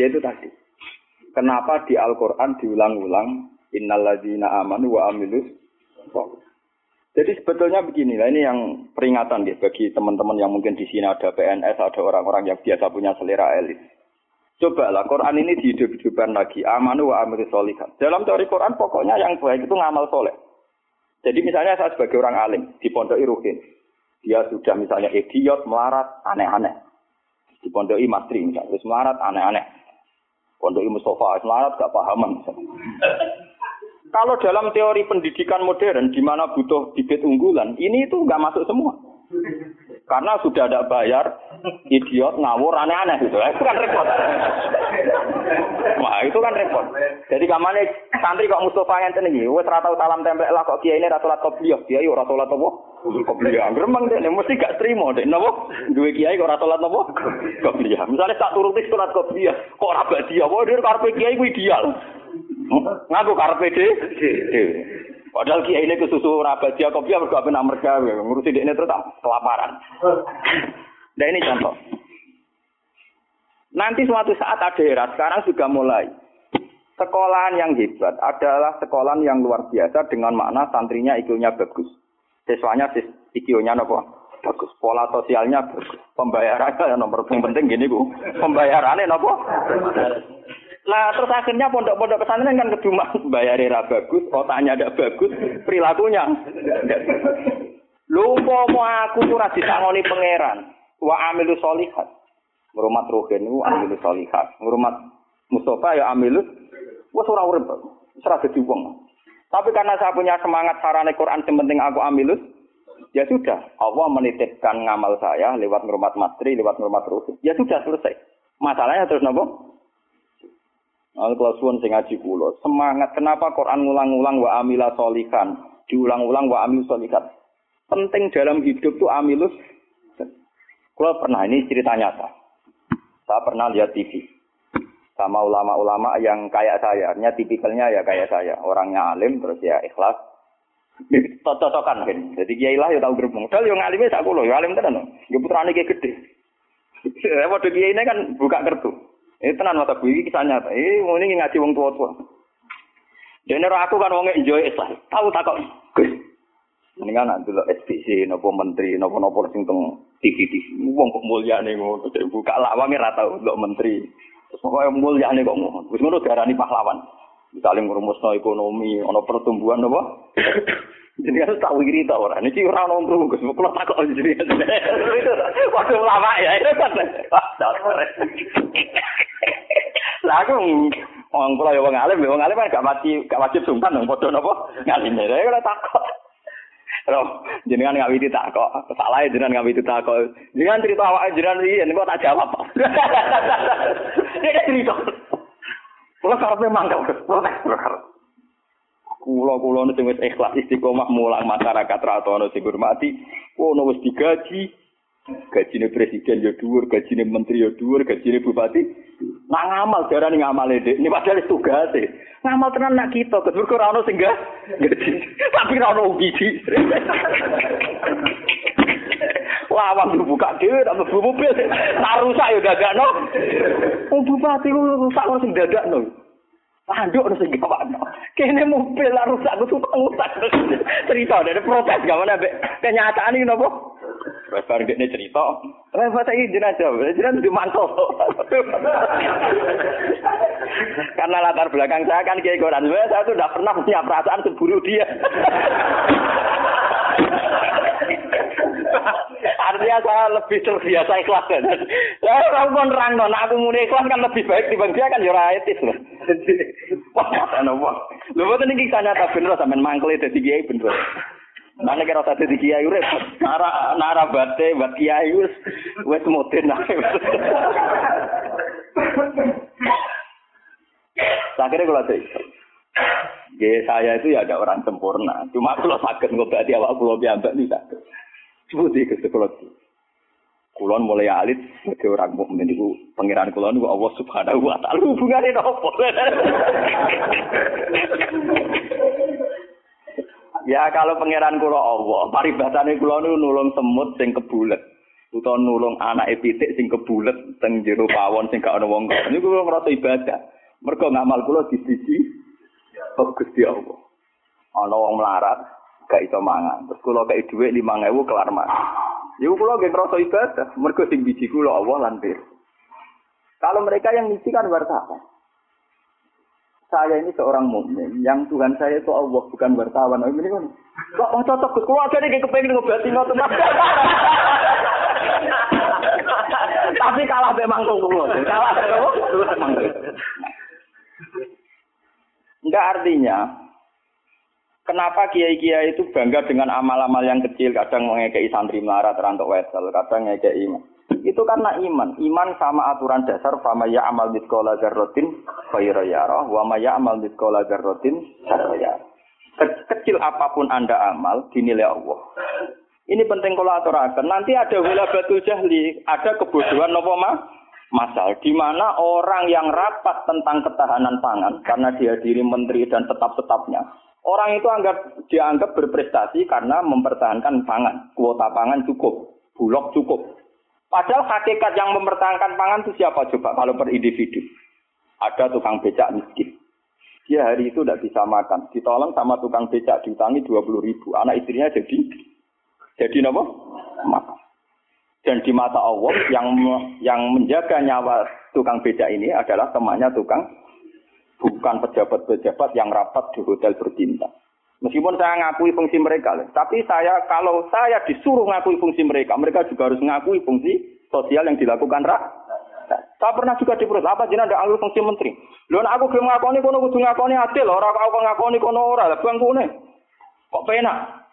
yaitu tadi. Kenapa di Al-Quran diulang-ulang innalladzina amanu wa amilus jadi sebetulnya begini ini yang peringatan deh bagi teman-teman yang mungkin di sini ada PNS, ada orang-orang yang biasa punya selera elit. Coba lah Quran ini dihidup-hidupkan lagi. Amanu wa amiru solihat. Dalam teori Quran pokoknya yang baik itu ngamal soleh. Jadi misalnya saya sebagai orang alim di pondok Iruhin. Dia sudah misalnya idiot, melarat, aneh-aneh. Di pondok Mastri misalnya, terus melarat, aneh-aneh. Pondok Mustafa, melarat, gak pahaman. Kalau dalam teori pendidikan modern di mana butuh bibit unggulan, ini itu nggak masuk semua. Karena sudah ada bayar, idiot, ngawur, aneh-aneh gitu. Itu kan repot. Wah, itu kan repot. Jadi kamane santri kok Mustafa yang tinggi, wes rata talam tempel lah kok kiai ini rata rata kopiah, kiai ora salat apa? Kopiah. Gremeng deh, mesti gak terima deh. Napa? Dua kiai kok rata salat apa? Misalnya tak turuti salat kopiah, kok ora dia, wah dia karpe kiai ku ideal. Ngaku karepe dhewe. Padahal kiai ini kesusu rabat dia kopi apa gak pernah mereka ngurusi dia ini terus kelaparan. Nah ini contoh. Nanti suatu saat ada era sekarang juga mulai. Sekolahan yang hebat adalah sekolahan yang luar biasa dengan makna santrinya IQ-nya bagus. Siswanya IQ-nya apa? Bagus. Pola sosialnya bagus. Pembayarannya nomor penting gini bu. Pembayarannya apa? Lah terus akhirnya pondok-pondok pesantren kan kedua bayar era bagus, otaknya ada bagus, perilakunya. Lu mau aku tuh rasi disangoni pangeran. Wa amilu solihat. Ngurumat rohen wa amilu solihat. Ngurumat Mustafa ya amilu. Wah ora urip. Ora dadi wong. Tapi karena saya punya semangat sarane Quran penting aku amilus, ya sudah. Allah menitipkan ngamal saya lewat ngurumat matri, lewat ngurumat rohen. Ya sudah selesai. Masalahnya terus nopo? Al suwun sing ngaji kula. Semangat kenapa Quran ngulang-ulang wa amila solikan, diulang-ulang wa amil solikan. Penting dalam hidup tuh amilus. Kula pernah ini cerita nyata. Saya pernah lihat TV sama ulama-ulama yang kayak saya, artinya tipikalnya ya kayak saya, orangnya alim terus ya ikhlas. Cocokan kan. Jadi kiai lah ya tahu gerbong. Padahal yang alimnya sak kula, ya alim tenan. Ya putrane gede. Padha kiai ini kan buka kertu. Eh tenan mata iki kisah nyata. Eh ngene iki ngaji wong tuwa-tuwa. Dene aku kan wong enjoy Islam. Tahu tak kok. Gus. Mendingan nak delok SPC nopo menteri nopo-nopo sing teng TV-TV. Wong kok mulyane ngono. Buka lawange ra tau delok menteri. Terus pokoke mulyane kok ngono. Wis ngono diarani pahlawan. Misalnya ngurumusno ekonomi, ono pertumbuhan apa? Jadi kan tahu iri tau orang. Ini orang nongkrong gus, mau tak kok jadi. Waktu lama ya itu kan. Lah aku wong kula ya wong alim, wong alim kan gak mati gak wajib sumpah dong padha napa ngalim. Ya kok takok. Roh, jenengan ngawiti takok. Salah ya jenengan ngawiti takok. Jenengan cerita awake jenengan iki kok tak jawab. Dia cerita. Kula karepe mangkel, protes Kula-kula sing wis ikhlas istiqomah mulang masyarakat ra ono sing hormati, kono wis digaji, gajine presiden ya dhuwur, gajine menteri ya dhuwur, gajine bupati. Nak ngamal darane ngamale Dik. Ini padahal tugas e. Ngamal tenan nak kita, kedur ora ono sing gaji. Tapi ora ono biji. Lawang buka dhewe tak mlebu mobil. Tak rusak ya dadakno. Oh bupati rusak kok sing dadakno. Anduk harus gawat. Kene mobil lah rusak, gue tuh rusak. Cerita dari protes gak mana kenyataan ini nopo. Terus baru dia cerita, repot ini jenazah, jenazah di mantel. Karena latar belakang saya kan kayak Quran, saya tuh tidak pernah punya perasaan seburu dia. Artinya saya lebih terbiasa ikhlas kan. Ya orang pun nerang non, aku muni ikhlas kan lebih baik dibanding dia kan ya etis loh. Wah, apa? Lho boten iki nyata bener sampean mangkel dadi kiai bener. Nang nek ora usah dadi kiai repot. Nara nara bate buat kiai wis wis muten ae. Akhirnya kalau Gaya saya itu ya ada orang sempurna. Cuma kalau sakit ngobati awak kulo biambak nih sakit. Seperti ke sekolah itu. Kulon mulai alit sebagai orang mukmin itu pangeran kulon itu Allah Subhanahu wa taala hubungannya nopo. ya kalau pangeran kula Allah, paribasane kula niku nulung semut sing kebulet. Utawa nulung anak pitik sing kebulet teng jero pawon sing gak ana wong. Niku kula ngrasa ibadah. Mergo ngamal kula dibiji kok Gusti Allah. Ana wong melarat gak iso mangan. Terus kula kei dhuwit 5000 kelar mangan. Ya kula nggih ngrasa ibadah, mergo sing biji kula Allah lan Kalau mereka yang misi kan wartawan. Saya ini seorang mukmin, yang Tuhan saya itu Allah bukan wartawan. Oh, ini kan kok oh, cocok Gus, kula aja nek kepengin ngobati ngoten. Tapi kalah memang kula. Kalah Enggak artinya Kenapa kiai-kiai itu bangga dengan amal-amal yang kecil, kadang mengekei santri melarat, rantok wesel, kadang mengekei iman. Itu karena iman. Iman sama aturan dasar, fama ya amal mitkola garrotin, khairayara, wa ma ya amal mitkola garrotin, Kecil apa pun Anda amal, dinilai Allah. Ini penting kalau aturakan. Nanti ada wila batu jahli, ada kebodohan nopo mah? Masal, di mana orang yang rapat tentang ketahanan pangan, karena dihadiri menteri dan tetap-tetapnya, Orang itu anggap dianggap berprestasi karena mempertahankan pangan, kuota pangan cukup, bulog cukup. Padahal hakikat yang mempertahankan pangan itu siapa coba kalau per individu? Ada tukang becak miskin. Dia hari itu tidak bisa makan. Ditolong sama tukang becak diutangi 20 ribu. Anak istrinya jadi jadi apa? Makan. Dan di mata Allah yang yang menjaga nyawa tukang becak ini adalah temannya tukang bukan pejabat-pejabat yang rapat di hotel berbintang. Meskipun saya ngakui fungsi mereka, tapi saya kalau saya disuruh ngakui fungsi mereka, mereka juga harus ngakui fungsi sosial yang dilakukan rak. Saya pernah juga di perusahaan apa jenah ada alur fungsi menteri. Lho aku gelem ngakoni kono kudu ngakoni adil, ora aku ngakoni kono ora, bangkune. Kok penak?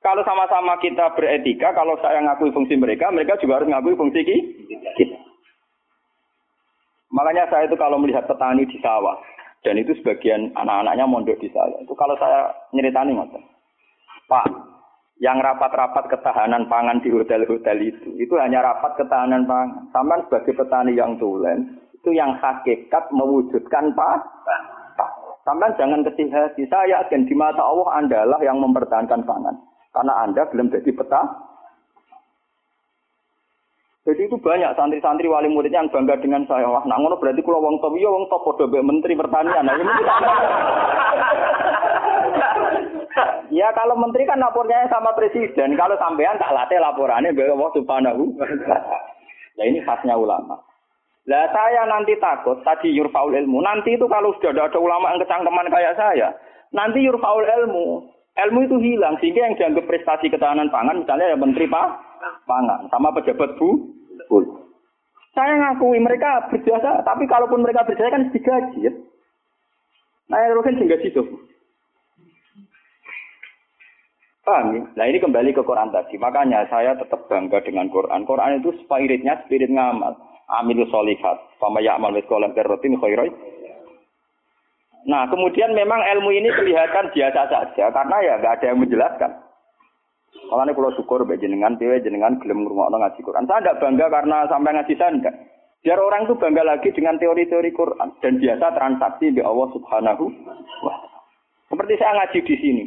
Kalau sama-sama kita beretika, kalau saya ngakui fungsi mereka, mereka juga harus ngakui fungsi kita. Makanya saya itu kalau melihat petani di sawah, dan itu sebagian anak-anaknya mondok di saya, itu kalau saya nyeritani ngoten. Pak, yang rapat-rapat ketahanan pangan di hotel-hotel itu, itu hanya rapat ketahanan pangan. Sama sebagai petani yang tulen, itu yang hakikat mewujudkan pak. Sampai jangan kecil hati. Saya dan di mata Allah adalah yang mempertahankan pangan. Karena Anda belum jadi peta, jadi itu banyak santri-santri wali muridnya yang bangga dengan saya. Wah, nah ngono berarti kalau wong top, iya wong top podo menteri pertanian. Nah, ini ya kalau menteri kan lapornya sama presiden. Kalau sampean tak latih laporannya bahwa Allah subhanahu. Nah ini khasnya ulama. Lah saya nanti takut tadi yurfaul ilmu. Nanti itu kalau sudah ada ulama yang kecangkeman kayak saya, nanti yurfaul ilmu. Ilmu itu hilang sehingga yang dianggap prestasi ketahanan pangan misalnya ya menteri Pak pangan sama pejabat bu. Saya ngakui mereka berjasa, tapi kalaupun mereka berjasa kan digaji ya. Nah, yang kan digaji tuh. Paham ya? Nah ini kembali ke Quran tadi. Makanya saya tetap bangga dengan Quran. Quran itu spiritnya spirit ngamal. Amilu solihat. Sama ya'mal miskolah kerotin khairoi. Nah kemudian memang ilmu ini kelihatan biasa saja. Karena ya nggak ada yang menjelaskan. Makanya kalau syukur baik jenengan, dewe jenengan gelem ngurungokno ngaji Quran. Saya tidak bangga karena sampai ngaji saya enggak. Biar orang itu bangga lagi dengan teori-teori Quran dan biasa transaksi di Allah Subhanahu wa Seperti saya ngaji di sini.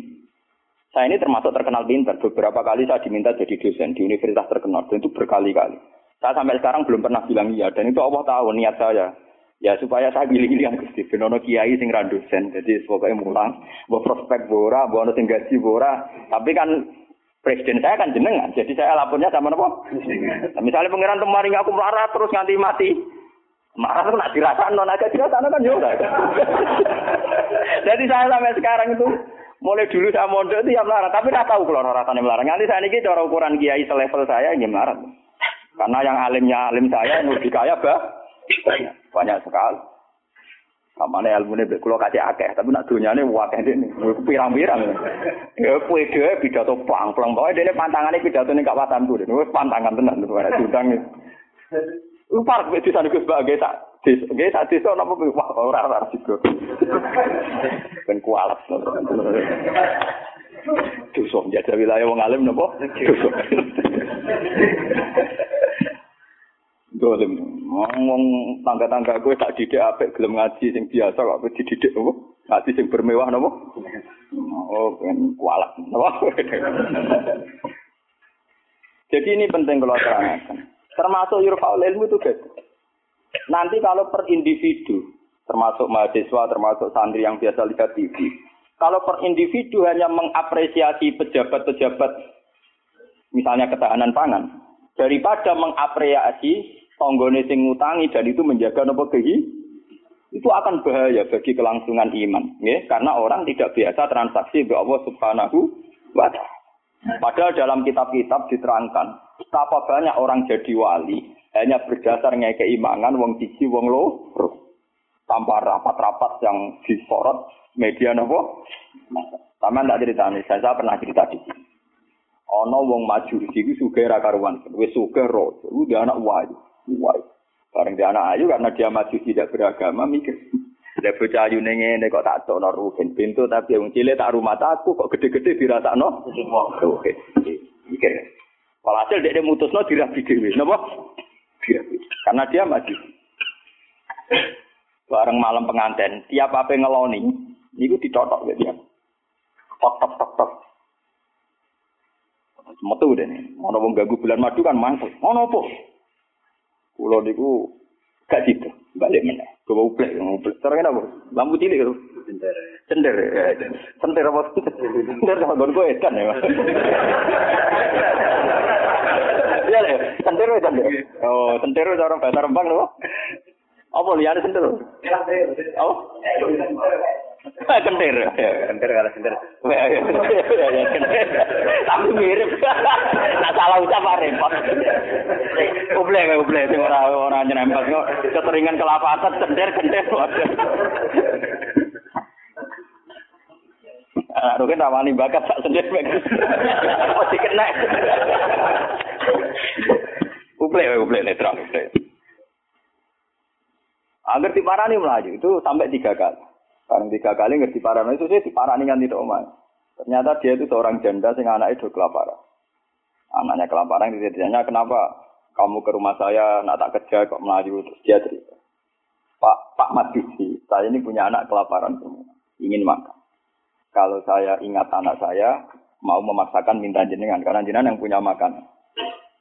Saya ini termasuk terkenal pintar. Beberapa kali saya diminta jadi dosen di universitas terkenal dan itu berkali-kali. Saya sampai sekarang belum pernah bilang iya dan itu Allah tahu niat saya. Ya supaya saya pilih-pilih yang Gusti Benono Kiai sing randusen. Jadi pokoknya mulang, bawa prospek bora, bawa sing gaji bora. Tapi kan Presiden saya kan jenengan, jadi saya lapornya sama nopo. Nah, misalnya pangeran kemarin aku marah terus nganti mati, marah tuh nak dirasakan non agak dirasakan kan juga. jadi saya sampai sekarang itu mulai dulu saya mondok itu ya marah, tapi tidak tahu kalau rasanya marah. Nanti saya ini cara ukuran kiai selevel saya ini marah. Karena yang alimnya alim saya yang lebih kaya bah banyak sekali. Kamane ilmune mbek kula kasih akeh, tapi nak donyane akeh dene. Pirang-pirang. Ya kuwi dhewe pidato plang-plang. Pokoke dene pantangane pidato ning kawatanku. Wis pantangan tenan ora diundang. Upar wis disane Gus Bage tak desa, nggih tak desa napa wah ora ora juga. Ben kualat. Dosa njajah wilayah wong alim napa? Dolim. Ngomong tangga-tangga gue tak didik apik gelem ngaji sing biasa kok kowe dididik apa? Ngaji sing bermewah napa? Oh, ben kualat. Jadi ini penting kalau terangkan. Termasuk yurfaul ilmu itu guys. Nanti kalau per individu, termasuk mahasiswa, termasuk santri yang biasa lihat TV, kalau per individu hanya mengapresiasi pejabat-pejabat, misalnya ketahanan pangan, daripada mengapresiasi tonggone sing ngutangi dan itu menjaga nopo kehi itu akan bahaya bagi kelangsungan iman ya karena orang tidak biasa transaksi be Allah Subhanahu wa taala. Padahal dalam kitab-kitab diterangkan betapa banyak orang jadi wali hanya berdasar keimangan wong siji wong lo tanpa rapat-rapat yang disorot media nopo. Sama ndak cerita nih saya, saya pernah cerita di sini. Ono wong maju di sini suge rakaruan wes suge roh udah anak wali Wah, bareng dia anak ayu karena dia masih tidak beragama mikir. Ada bocah ayu nenge kok tak tok nor rugen pintu tapi yang cilik tak rumah takku kok gede-gede dirasa no. Oke, mikir. Walhasil dia mutus no dirapi dewi, nopo? Dirapi. Karena dia masih bareng malam pengantin, tiap apa ngeloni, itu ditotok gitu ya. Tok tok tok tok. Metu deh nih, mau wong ganggu bulan madu kan mantul. Mau nopo? Kulo niku gak situ, balik mana? Coba uplek, uplek. Sekarang apa? Lampu cilik itu. Cender. Cender. Cender apa? Cender sama gon gue edan ya. Iya deh, cender itu cender. Oh, cender orang bahasa Rembang loh. Apa lihat cender? Oh. Kentir. Kentir kalau kentir. Tapi mirip. Nah salah ucap repot. Uble kayak uble sing ora ora nyerempet kok keteringan kelapatan kentir kentir. Ah, Rukin rawani bakat sak sendiri mek. Mesti kena. Uble uble netral. Agar diparani melaju itu sampai tiga kali. Barang tiga kali ngerti parah itu sih diparani kan tidak omah. Ternyata dia itu seorang janda sing anaknya itu kelaparan. Anaknya kelaparan ditanya kenapa kamu ke rumah saya nak tak kerja kok melaju terus dia cerita. Pak Pak Majusi, saya ini punya anak kelaparan semua, ingin makan. Kalau saya ingat anak saya mau memaksakan minta jenengan karena jenengan yang punya makan.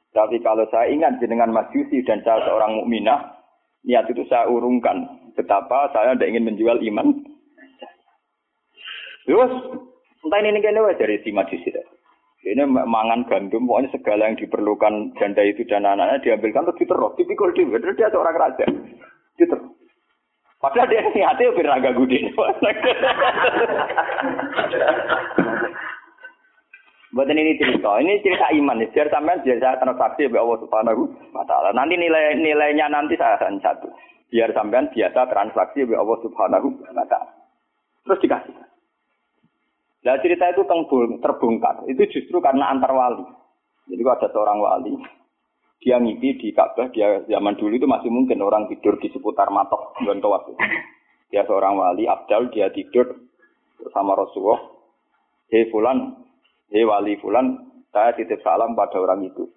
Tapi kalau saya ingat jenengan Majusi dan saya seorang mukminah, niat itu saya urungkan betapa saya tidak ingin menjual iman Terus, entah ini kene wae dari si majusi Ini mangan gandum, pokoknya segala yang diperlukan janda itu dan anak-anaknya diambilkan terus diterus. Tipikal dia, terus dia seorang raja. Padahal dia niatnya biar agak gede. Buatan ini cerita, ini cerita iman. Biar sampean biar saya transaksi oleh Allah Subhanahu wa taala. Nanti nilai nilainya nanti saya akan satu. Biar sampean biasa transaksi oleh Allah Subhanahu wa taala. Terus dikasih. Nah cerita itu terbongkar. Itu justru karena antar wali. Jadi ada seorang wali, dia ngipi di Ka'bah, dia zaman dulu itu masih mungkin orang tidur di seputar matok waktu. Dia seorang wali, Abdal, dia tidur bersama Rasulullah. Hei Fulan, hei wali Fulan, saya titip salam pada orang itu.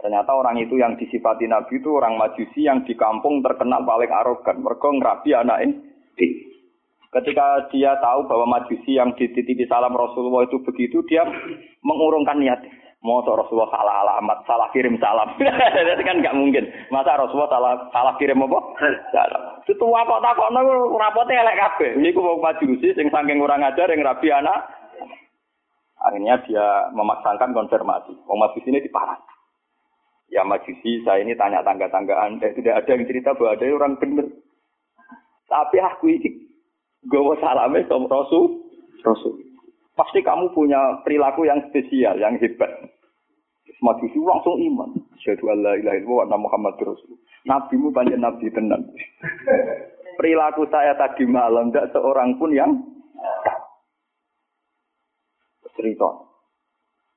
Ternyata orang itu yang disifati Nabi itu orang majusi yang di kampung terkenal paling arogan. Mereka ngerapi anaknya. Ketika dia tahu bahwa majusi yang dititipi salam Rasulullah itu begitu, dia mengurungkan niat. Mau Rasulullah salah alamat, salah kirim salam. Itu kan nggak mungkin. Masa Rasulullah salah salah kirim apa? Salam. Itu apa kok rapote elek kabeh. Niku mau majusi sing saking kurang ajar yang rabi anak. Akhirnya dia memaksakan konfirmasi. Mau majusi ini diparah. Ya majusi, saya ini tanya tangga-tangga Anda. Tidak ada yang cerita bahwa ada orang benar. Tapi aku ini Gawa salame sama Rasul. Rasul. Pasti kamu punya perilaku yang spesial, yang hebat. Majusi langsung iman. Syahadu Allah ilaha illallah wa Muhammad Rasul. Nabimu banyak nabi tenan. perilaku saya tadi malam tidak seorang pun yang cerita.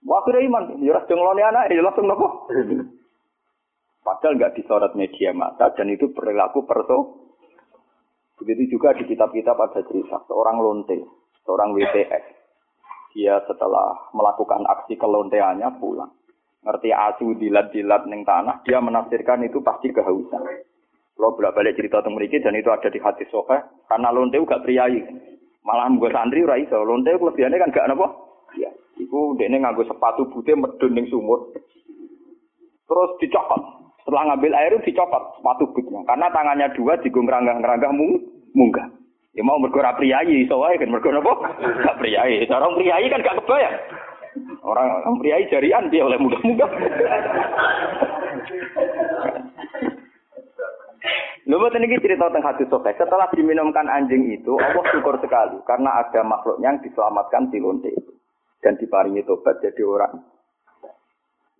Wah, akhirnya iman, ya sudah ngeloni anak, ya langsung nopo. Padahal nggak disorot media mata dan itu perilaku perso. Begitu juga di kitab-kitab ada cerita seorang lonte, seorang WTX. Dia setelah melakukan aksi kelonteannya pulang. Ngerti asu dilat-dilat neng tanah, dia menafsirkan itu pasti kehausan. Kalau bolak balik cerita tentang mereka dan itu ada di hati sofa, karena lonte gak priayi. Malah gue santri ora iso, lonte kelebihannya kan gak apa. Ya, iku dene nganggo sepatu putih medun ning sumur. Terus dicokot. Setelah ngambil air dicopot sepatu bootnya. Karena tangannya dua digung ngeranggah-ngeranggah mung, munggah. Ya mau mergora priayi, so kan mergora apa? Gak priayi. Orang priayi kan gak kebayang. Orang, orang priayi jarian dia oleh munggah-munggah. Lalu buat ini cerita tentang hadis sokai. Setelah diminumkan anjing itu, Allah syukur sekali karena ada makhluk yang diselamatkan di lonte itu dan diparingi tobat jadi orang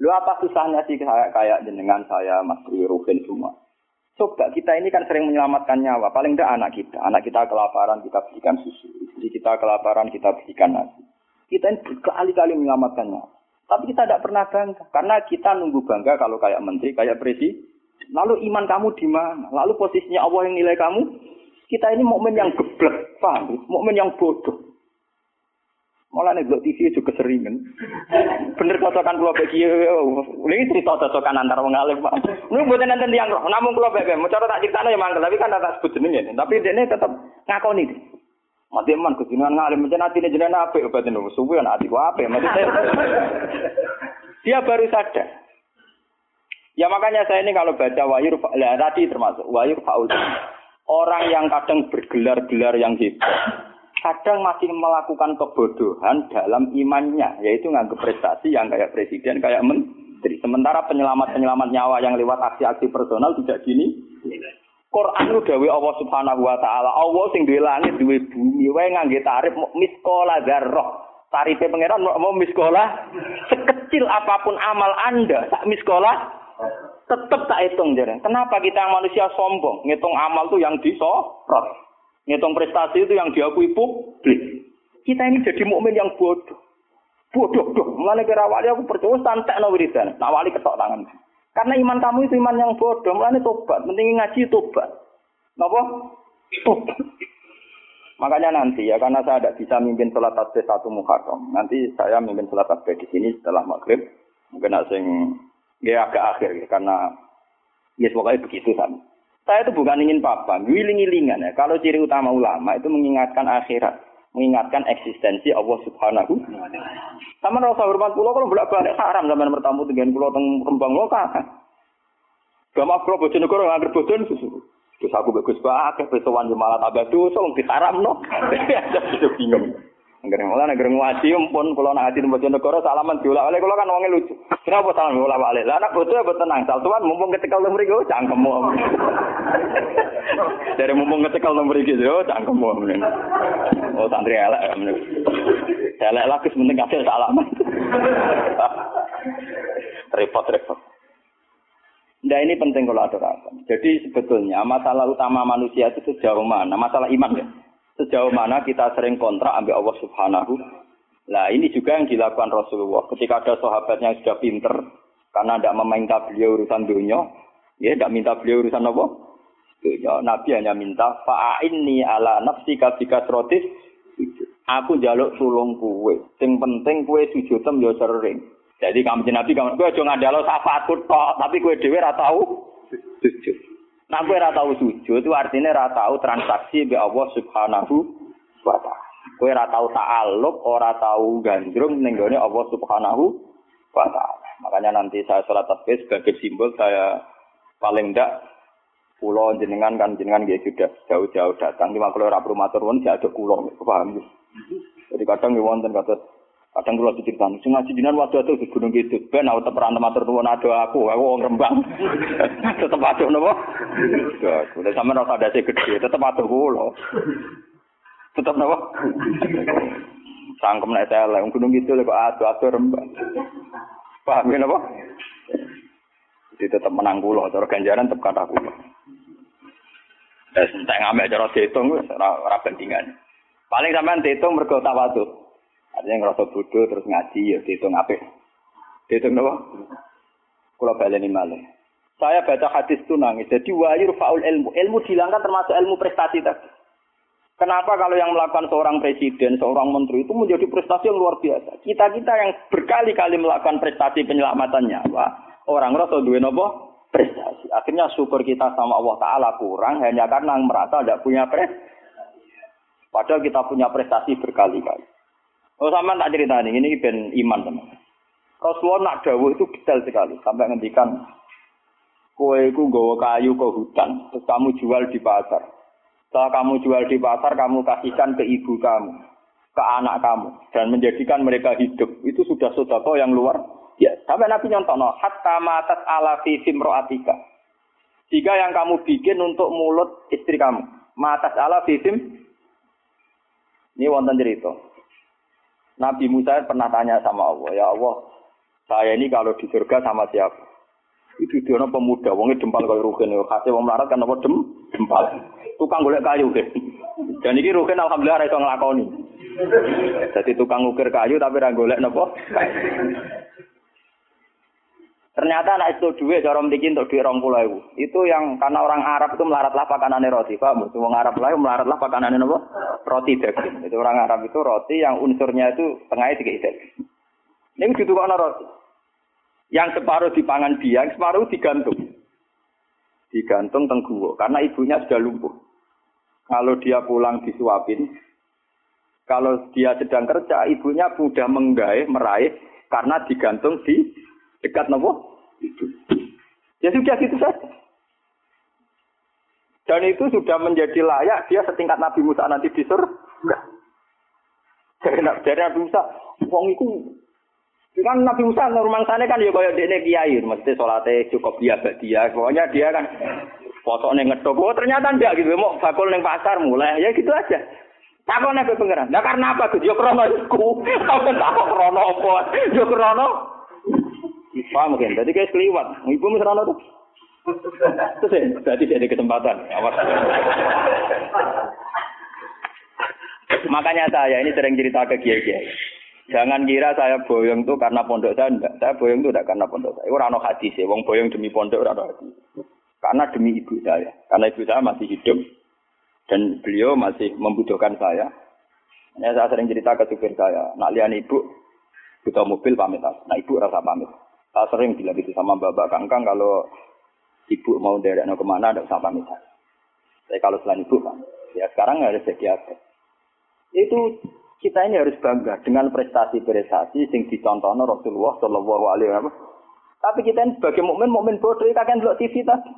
Lu apa susahnya sih kayak, kayak jenengan saya, Mas Rufin semua. Coba kita ini kan sering menyelamatkan nyawa. Paling tidak anak kita. Anak kita kelaparan, kita berikan susu. Istri kita kelaparan, kita berikan nasi. Kita ini berkali-kali menyelamatkan nyawa. Tapi kita tidak pernah bangga. Karena kita nunggu bangga kalau kayak menteri, kayak presiden. Lalu iman kamu di mana? Lalu posisinya Allah yang nilai kamu? Kita ini mukmin yang geblek, paham? Mukmin yang bodoh. Malah nih TV juga keseringan. Bener cocokan pulau bagi ini cerita cocokan antar wong alim pak. Ini buatan nanti yang roh. Namun pulau bagi mau cara tak cerita ya mangkel tapi kan tak sebut jenenge. Tapi ini tetap ngakoni. Mati man kejinan ngalim macam nanti ini jenengan apa obat ini subuh kan hati apa maksudnya. Dia baru sadar. Ya makanya saya ini kalau baca wahyu tadi termasuk wahyu faul. Orang yang kadang bergelar-gelar yang hebat kadang masih melakukan kebodohan dalam imannya, yaitu nganggap prestasi yang kayak presiden, kayak menteri. Sementara penyelamat-penyelamat nyawa yang lewat aksi-aksi personal tidak gini. Quran lu dawe Allah Subhanahu wa taala, Allah sing duwe langit, duwe bumi, wae ngangge tarif miskola zarroh. Tarife pangeran mau miskola sekecil apa pun amal Anda, sak miskola tetap tak hitung jadi. Kenapa kita manusia sombong? Ngitung amal tuh yang disorot. Ngitung prestasi itu yang diakui publik. Kita ini jadi mukmin yang bodoh. Bodoh doh. Mulai kira wali aku percaya santai no wiridan. Nah wali ketok tangan. Karena iman kamu itu iman yang bodoh. Mulai tobat. Penting ngaji tobat. Napa? Tobat. Makanya nanti ya karena saya tidak bisa mimpin sholat tasbih satu muharram. Nanti saya mimpin sholat tasbih di sini setelah maghrib. Mungkin asing ya agak akhir ya, karena ya pokoknya begitu sama. Saya itu bukan ingin apa, ngiling-ngilingan ya. Kalau ciri utama ulama itu mengingatkan akhirat, mengingatkan eksistensi Allah Subhanahu. Sama rasa hormat pulau kalau bolak balik haram zaman bertamu dengan pulau teng rembang lokal. Gak mau pulau bojo negara nggak bojo susu. Terus aku bagus banget, pesuan malah tambah dosa, ditaram no. Jadi bingung. Ngereng malah ngereng ngaji pun kalau nak ngaji tempat negara salaman oleh kalau kan wongnya lucu. Kenapa salaman diulah balik? Lah anak bocah ya tenang. Sal tuan mumpung ketika lu mriki cangkemmu. Dari mumpung ketika lu mriki yo cangkemmu. Oh santri elek. Elek lagi sementing kasih salaman. repot repot. Nah ini penting kalau aturakan. Jadi sebetulnya masalah utama manusia itu sejauh mana? Masalah iman ya sejauh mana kita sering kontrak ambil Allah Subhanahu. Nah ini juga yang dilakukan Rasulullah. Ketika ada sahabatnya yang sudah pinter, karena tidak meminta beliau urusan dunia, ya tidak minta beliau urusan apa? Dunia. Nabi hanya minta fa'inni ala nafsi kabika srotis. Aku jaluk sulung kue. Sing penting kue sujudem yo sering. Jadi kamu Nabi kamu kue jangan ngadalo syafaatku tok, tapi kue dewi ratau sujud. Nah, kowe ora tau sujud itu artinya ora tau transaksi be Allah Subhanahu wa taala. Kowe ora tau ta'alluq, ora tau gandrung ning gone Allah Subhanahu wa taala. Makanya nanti saya sholat tasbih sebagai simbol saya paling ndak pulau jenengan kan jenengan dia sudah jauh-jauh datang. Lima kalau ora perlu matur ada pulau, paham Jadi kadang wonten kata Kadang kalau diceritakan, sing ngaji jinan waktu itu di Gunung Kidul, ben aku tetep ora matur nuwun aku, aku wong Rembang. tetep aduh napa? Ya, udah sampe ora ada gede, tetep aduh kula. Tetep napa? Sangkem nek saya wong Gunung Kidul kok aduh aduh Rembang. Paham ya napa? Jadi tetep menang kula, cara ganjaran tetep kata kula. Wis entek ngamek cara diitung wis ora bandingan. Paling sampean diitung mergo tawadhu. Artinya ngerasa bodoh terus ngaji ya diitung apik. Diitung napa? Kula baleni malih. Saya baca hadis itu nangis. Jadi wahyu faul ilmu. Ilmu dihilangkan termasuk ilmu prestasi tadi. Kenapa kalau yang melakukan seorang presiden, seorang menteri itu menjadi prestasi yang luar biasa. Kita-kita yang berkali-kali melakukan prestasi penyelamatan nyawa, orang rasa duwe nopo prestasi. Akhirnya syukur kita sama Allah Ta'ala kurang hanya karena merasa tidak punya prestasi. Padahal kita punya prestasi berkali-kali. Oh sama tak cerita ini, ini ben iman teman. Rasulullah nak dawuh itu detail sekali. Sampai ngendikan, kue itu gawa kayu ke hutan, terus kamu jual di pasar. Setelah kamu jual di pasar, kamu kasihkan ke ibu kamu, ke anak kamu, dan menjadikan mereka hidup. Itu sudah sodako yang luar Ya, sampai Nabi nyontok no, hatta matat ala fisim roatika. Jika yang kamu bikin untuk mulut istri kamu, matas ala fisim. Ini wonten cerita. Nabi Musa pernah tanya sama Allah, ya Allah, saya ini kalau di surga sama siapa? Itu dia pemuda, wongnya dempal kalau rugen, kasih wong melarat kan apa dem, dempal. Tukang golek kayu deh. Dan ini rugen alhamdulillah rasa ngelakoni. Jadi tukang ukir kayu tapi ra golek napa? Ternyata anak itu duit, cara mriki untuk duit rong pulau ibu. Itu yang karena orang Arab itu melaratlah pakanannya roti, paham? Orang Arab lain melaratlah pakanannya apa? Roti daging. Itu orang Arab itu roti yang unsurnya itu tengahnya tiga daging. Ini gitu kok roti. Yang separuh dipangan dia, yang separuh digantung. Digantung tengguwo, karena ibunya sudah lumpuh. Kalau dia pulang disuapin, kalau dia sedang kerja, ibunya mudah menggaih, meraih, karena digantung di Dekat nopo? Ya sudah gitu saja. Dan itu sudah menjadi layak dia setingkat Nabi Musa nanti di surga. Dari, dari Nabi Musa, wong itu kan Nabi Musa normal sana kan ya kaya dene kiai, mesti salate cukup dia dia. Pokoknya dia kan neng ngedok. Oh ternyata enggak gitu, mau bakul neng pasar mulai ya gitu aja. Takon nek pengiran. Nah karena apa? Yo krono iku. Kau takon krono apa? Yo krono Paham mungkin. Jadi kayak keliwat. Ibu misalnya tuh. Terus ya, berarti jadi kesempatan. Awas. Makanya saya ini sering cerita ke kiai-kiai. Jangan kira saya boyong tuh karena pondok saya enggak. Saya boyong tuh enggak karena pondok saya. Ora ono hadis ya. Wong boyong demi pondok ora ono hadis. Karena demi ibu saya. Karena ibu saya masih hidup dan beliau masih membutuhkan saya. Ya, saya sering cerita ke supir saya, nak lihat ibu butuh mobil pamit. Nah ibu rasa pamit. Saya sering bilang gitu sama Bapak Kangkang kalau ibu mau derek no ke mana ada usah pamit Saya kalau selain ibu kan, ya sekarang harus jadi apa? Itu kita ini harus bangga dengan prestasi-prestasi yang dicontoh Rasulullah Shallallahu Alaihi Wasallam. Tapi kita ini sebagai mukmin, mukmin bodoh kita kan lihat TV tadi.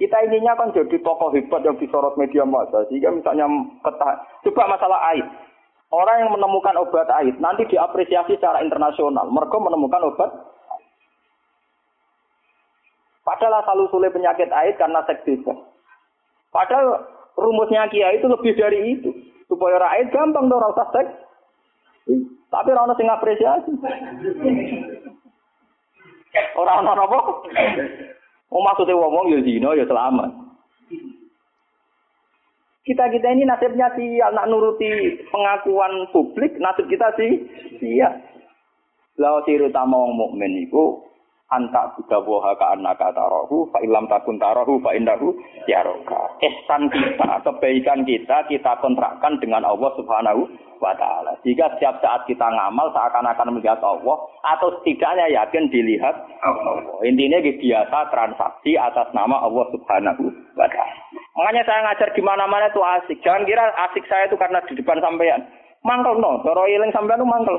Kita ininya kan jadi tokoh hebat yang disorot media massa. Sehingga misalnya ketah, coba masalah air. Orang yang menemukan obat air nanti diapresiasi secara internasional. Mereka menemukan obat Padahal asal usulnya penyakit air karena seks bebas. Padahal rumusnya Kia itu lebih dari itu. Supaya rakyat gampang dong rasa seks. Tapi orang sing apresiasi. Orang orang apa? Oh maksudnya ngomong ya zino ya selamat. Kita kita ini nasibnya sih anak nuruti pengakuan publik, nasib kita sih iya. Lalu siru utama wong mukmin itu anta buka woha ka anaka tarohu fa ilam takun tarohu fa indahu yaroka. Ihsan kita kebaikan kita kita kontrakkan dengan Allah subhanahu wa ta'ala. Jika setiap saat kita ngamal seakan-akan melihat Allah atau setidaknya yakin dilihat Allah. Intinya biasa transaksi atas nama Allah subhanahu wa makanya saya ngajar di mana-mana itu asik jangan kira asik saya itu karena di depan sampean mangkel no cara iling sampean itu mangkel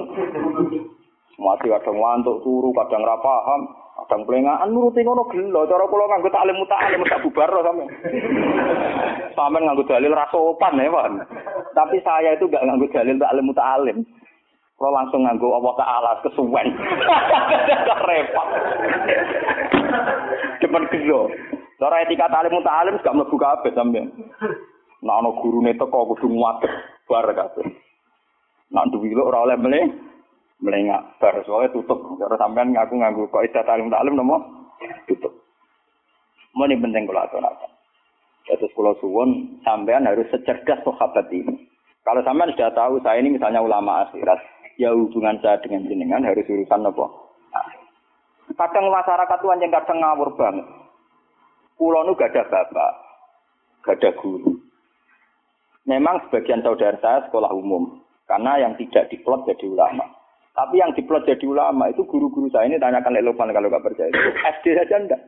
masih kadang ngantuk turu kadang ra paham Kadang pelengahan nuruti ngono gelo, cara kula nganggo taklim muta'alim sak bubar sampean. Sampeyan nganggo dalil ra sopan ya, Pak. Tapi saya itu gak nganggo dalil taklim muta'alim. Kalau langsung nganggo Allah Ta'ala kesuwen. Repot. Cuman gelo. Cara etika taklim muta'alim gak mlebu kabeh sampean. Nah ana gurune teko kudu nguat bar kabeh. Nak duwi ora oleh mleh melengak bar soalnya tutup cara sampean ngaku ngaku kok istilah talim talim nomo tutup ini penting atau apa Terus kalau suwon sampean harus secerdas sahabat ini. Kalau sampean sudah tahu saya ini misalnya ulama akhirat, ya hubungan saya dengan jenengan harus urusan apa? Kadang masyarakat tuh yang kadang ngawur banget. Pulau nu gak ada bapak, gak ada guru. Memang sebagian saudara saya sekolah umum, karena yang tidak diplot jadi ulama. Tapi yang diplot jadi ulama itu guru-guru saya ini tanyakan Lelopan kalau nggak percaya. SD saja enggak.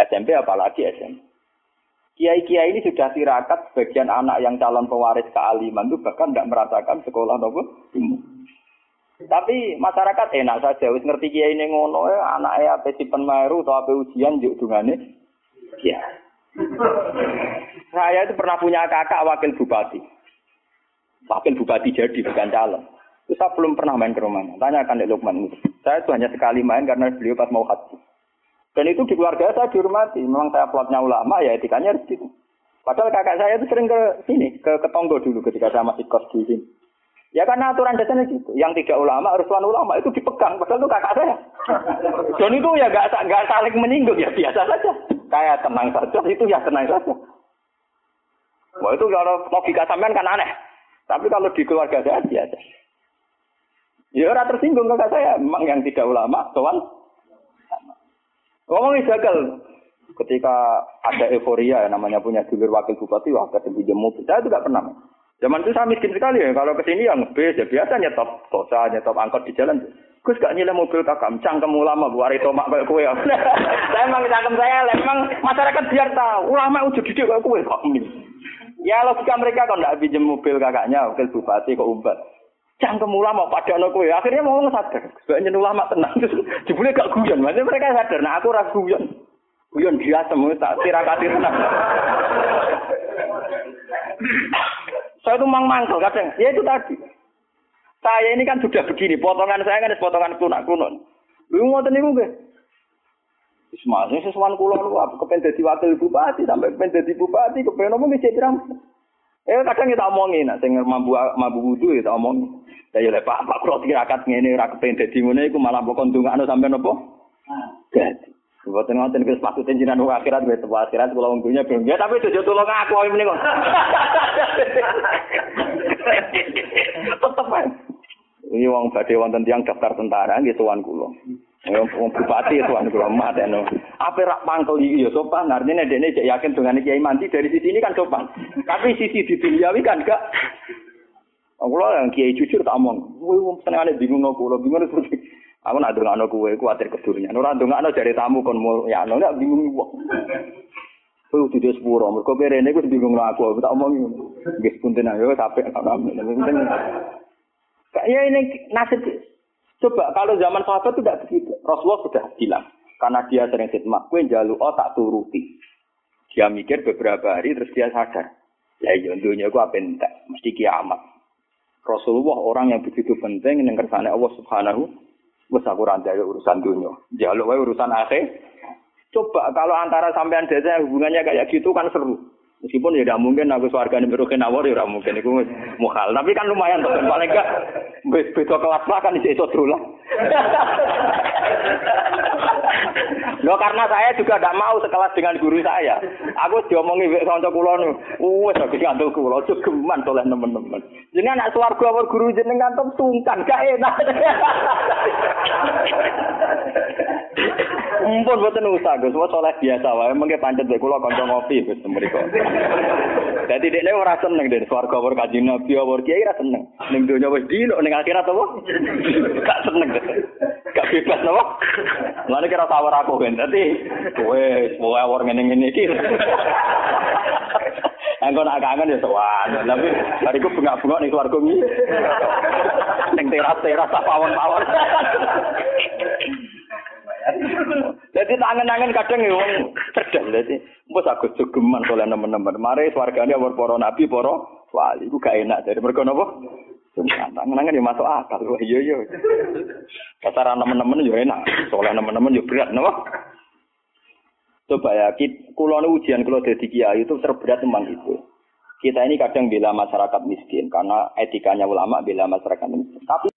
SMP apalagi SMP. Kiai-kiai ini sudah tirakat sebagian anak yang calon pewaris kealiman itu bahkan tidak merasakan sekolah nopo Tapi masyarakat enak saja, wis ngerti kiai ini ngono, eh, anaknya apa si penmaru atau apa ujian juk dungane. Ya. Saya itu pernah punya kakak wakil bupati. Wakil bupati jadi bukan calon. Itu saya belum pernah main ke rumahnya. Tanyakan Dek Lukman. Saya itu hanya sekali main karena beliau pas mau haji. Dan itu di keluarga saya dihormati. Memang saya plotnya ulama, ya etikanya harus gitu. Padahal kakak saya itu sering ke sini, ke Ketonggo dulu ketika saya masih kos di sini. Ya karena aturan dasarnya gitu. Yang tidak ulama, harus tuan ulama itu dipegang. Padahal itu kakak saya. Dan itu ya gak, gak saling menyinggung, ya biasa saja. Kayak tenang saja, itu ya tenang saja. Wah itu kalau logika sampean kan aneh. Tapi kalau di keluarga saya biasa. Ya orang tersinggung kakak saya. Memang yang tidak ulama, tuan Ngomong gagal. Ketika ada euforia ya, namanya punya dulur wakil bupati, wah ke pinjam mobil. Saya juga pernah. Zaman itu saya miskin sekali ya. Kalau ke sini yang bis ya biasa nyetop tosa, nyetop angkot di jalan. Gus gak nyilem mobil kakak, cangkem ulama bu hari tomak kayak kue. saya emang cangkem saya, emang masyarakat biar tahu ulama udah didik kayak kue kok. Ya logika mereka kalau nggak pinjam mobil kakaknya, wakil bupati kok umbat cangkem ulama pada anak kue. Akhirnya mau sadar. Sebenarnya ulama tenang. Jebule gak guyon. Maksudnya mereka sadar. Nah aku ragu guyon. Guyon biasa mau tak tirakati tenang. saya tuh mang mangkel kadang. Ya itu tadi. Saya ini kan sudah begini. Potongan saya kan potongan kunak kunon. Lu mau tadi gue. Ismail, sesuatu kulon lu apa kepen jadi wakil bupati sampai kepen jadi bupati kepen bisa bilang. Eh kadang kita omongin, nah, sing mampu mampu wudu ya omongin. Ya ya Pak, Pak kula tirakat ngene ora kepen dadi ngene iku malah pokok ndongakno sampean apa? Dadi. Mboten ngoten iki maksudnya jenengan akhirat wis tepat akhirat kula wong dunya ben tapi jojo tulung aku ae meniko. Tetep ae. Ini wong badhe wonten tiyang daftar tentara nggih tuan kula. Wong bupati tuan kula mateno. Apa rak pangkel iki ya sopan, artinya dene cek yakin dengan kiai mandi dari sisi ini kan sopan. Tapi sisi di duniawi kan gak Aku yang kiai jujur tak omong. Kowe wong senengane bingung kula, bingung terus. Aku nak ndongakno kowe kuwatir kedurunyan. Ora ndongakno jare tamu kon ya no ndak bingung wong. Kowe kudu sepuro, mergo perene ku bingung aku, tak omong nggih punten ayo sampe Ya ini nasib Coba kalau zaman sahabat tidak begitu. Rasulullah sudah bilang. Karena dia sering khidmat. Kue jalu oh tak turuti. Dia mikir beberapa hari terus dia sadar. Ya iya dunia aku apa entek. Mesti kiamat. Rasulullah orang yang begitu penting yang kersane Allah Subhanahu wis aku urusan dunia. Jaluk wae urusan akhir. Coba kalau antara sampean desa hubungannya kayak gitu kan seru. Meskipun ya tidak mungkin aku suarga ini berukin awal ya mungkin itu mukhal. Tapi kan lumayan tuh paling enggak beda kelas lah kan dulu lah. Loh karena saya juga tidak mau sekelas dengan guru saya. Aku diomongi wek kanca kula nu. Wes aku ngandel kula geman oleh teman-teman. Jadi anak swarga awal guru jenengan tuh sungkan gak enak. Mumpun boten usah Gus, wis soleh biasa wae mengke pancet mek kula kanca ngopi Gus mriku. Dadi dekne ora seneng den swarga war kanjeng Nabi war kiai ora seneng. Ning donya wis dino ning akhirat apa? Gak seneng. Gak bebas apa? Lan kira tawar aku kan. Dadi wis wae war ngene-ngene iki. Engko nak kangen ya sowan. Tapi bariku bengak-bengok ning swarga iki. Ning teras-teras pawon-pawon. Jadi tangan-tangan kadang ya wong cerdas dadi mbok agus jogeman oleh teman-teman. Mari swargane war para nabi, para wali iku gak enak dari mergo napa? Tangan-tangan ya masuk akal. Wah iya iya. Kata teman-teman ya enak, soleh teman-teman ya berat napa? Coba ya, kulo ujian kulo jadi kiai itu terberat memang itu. Kita ini kadang bela masyarakat miskin karena etikanya ulama bela masyarakat miskin. Tapi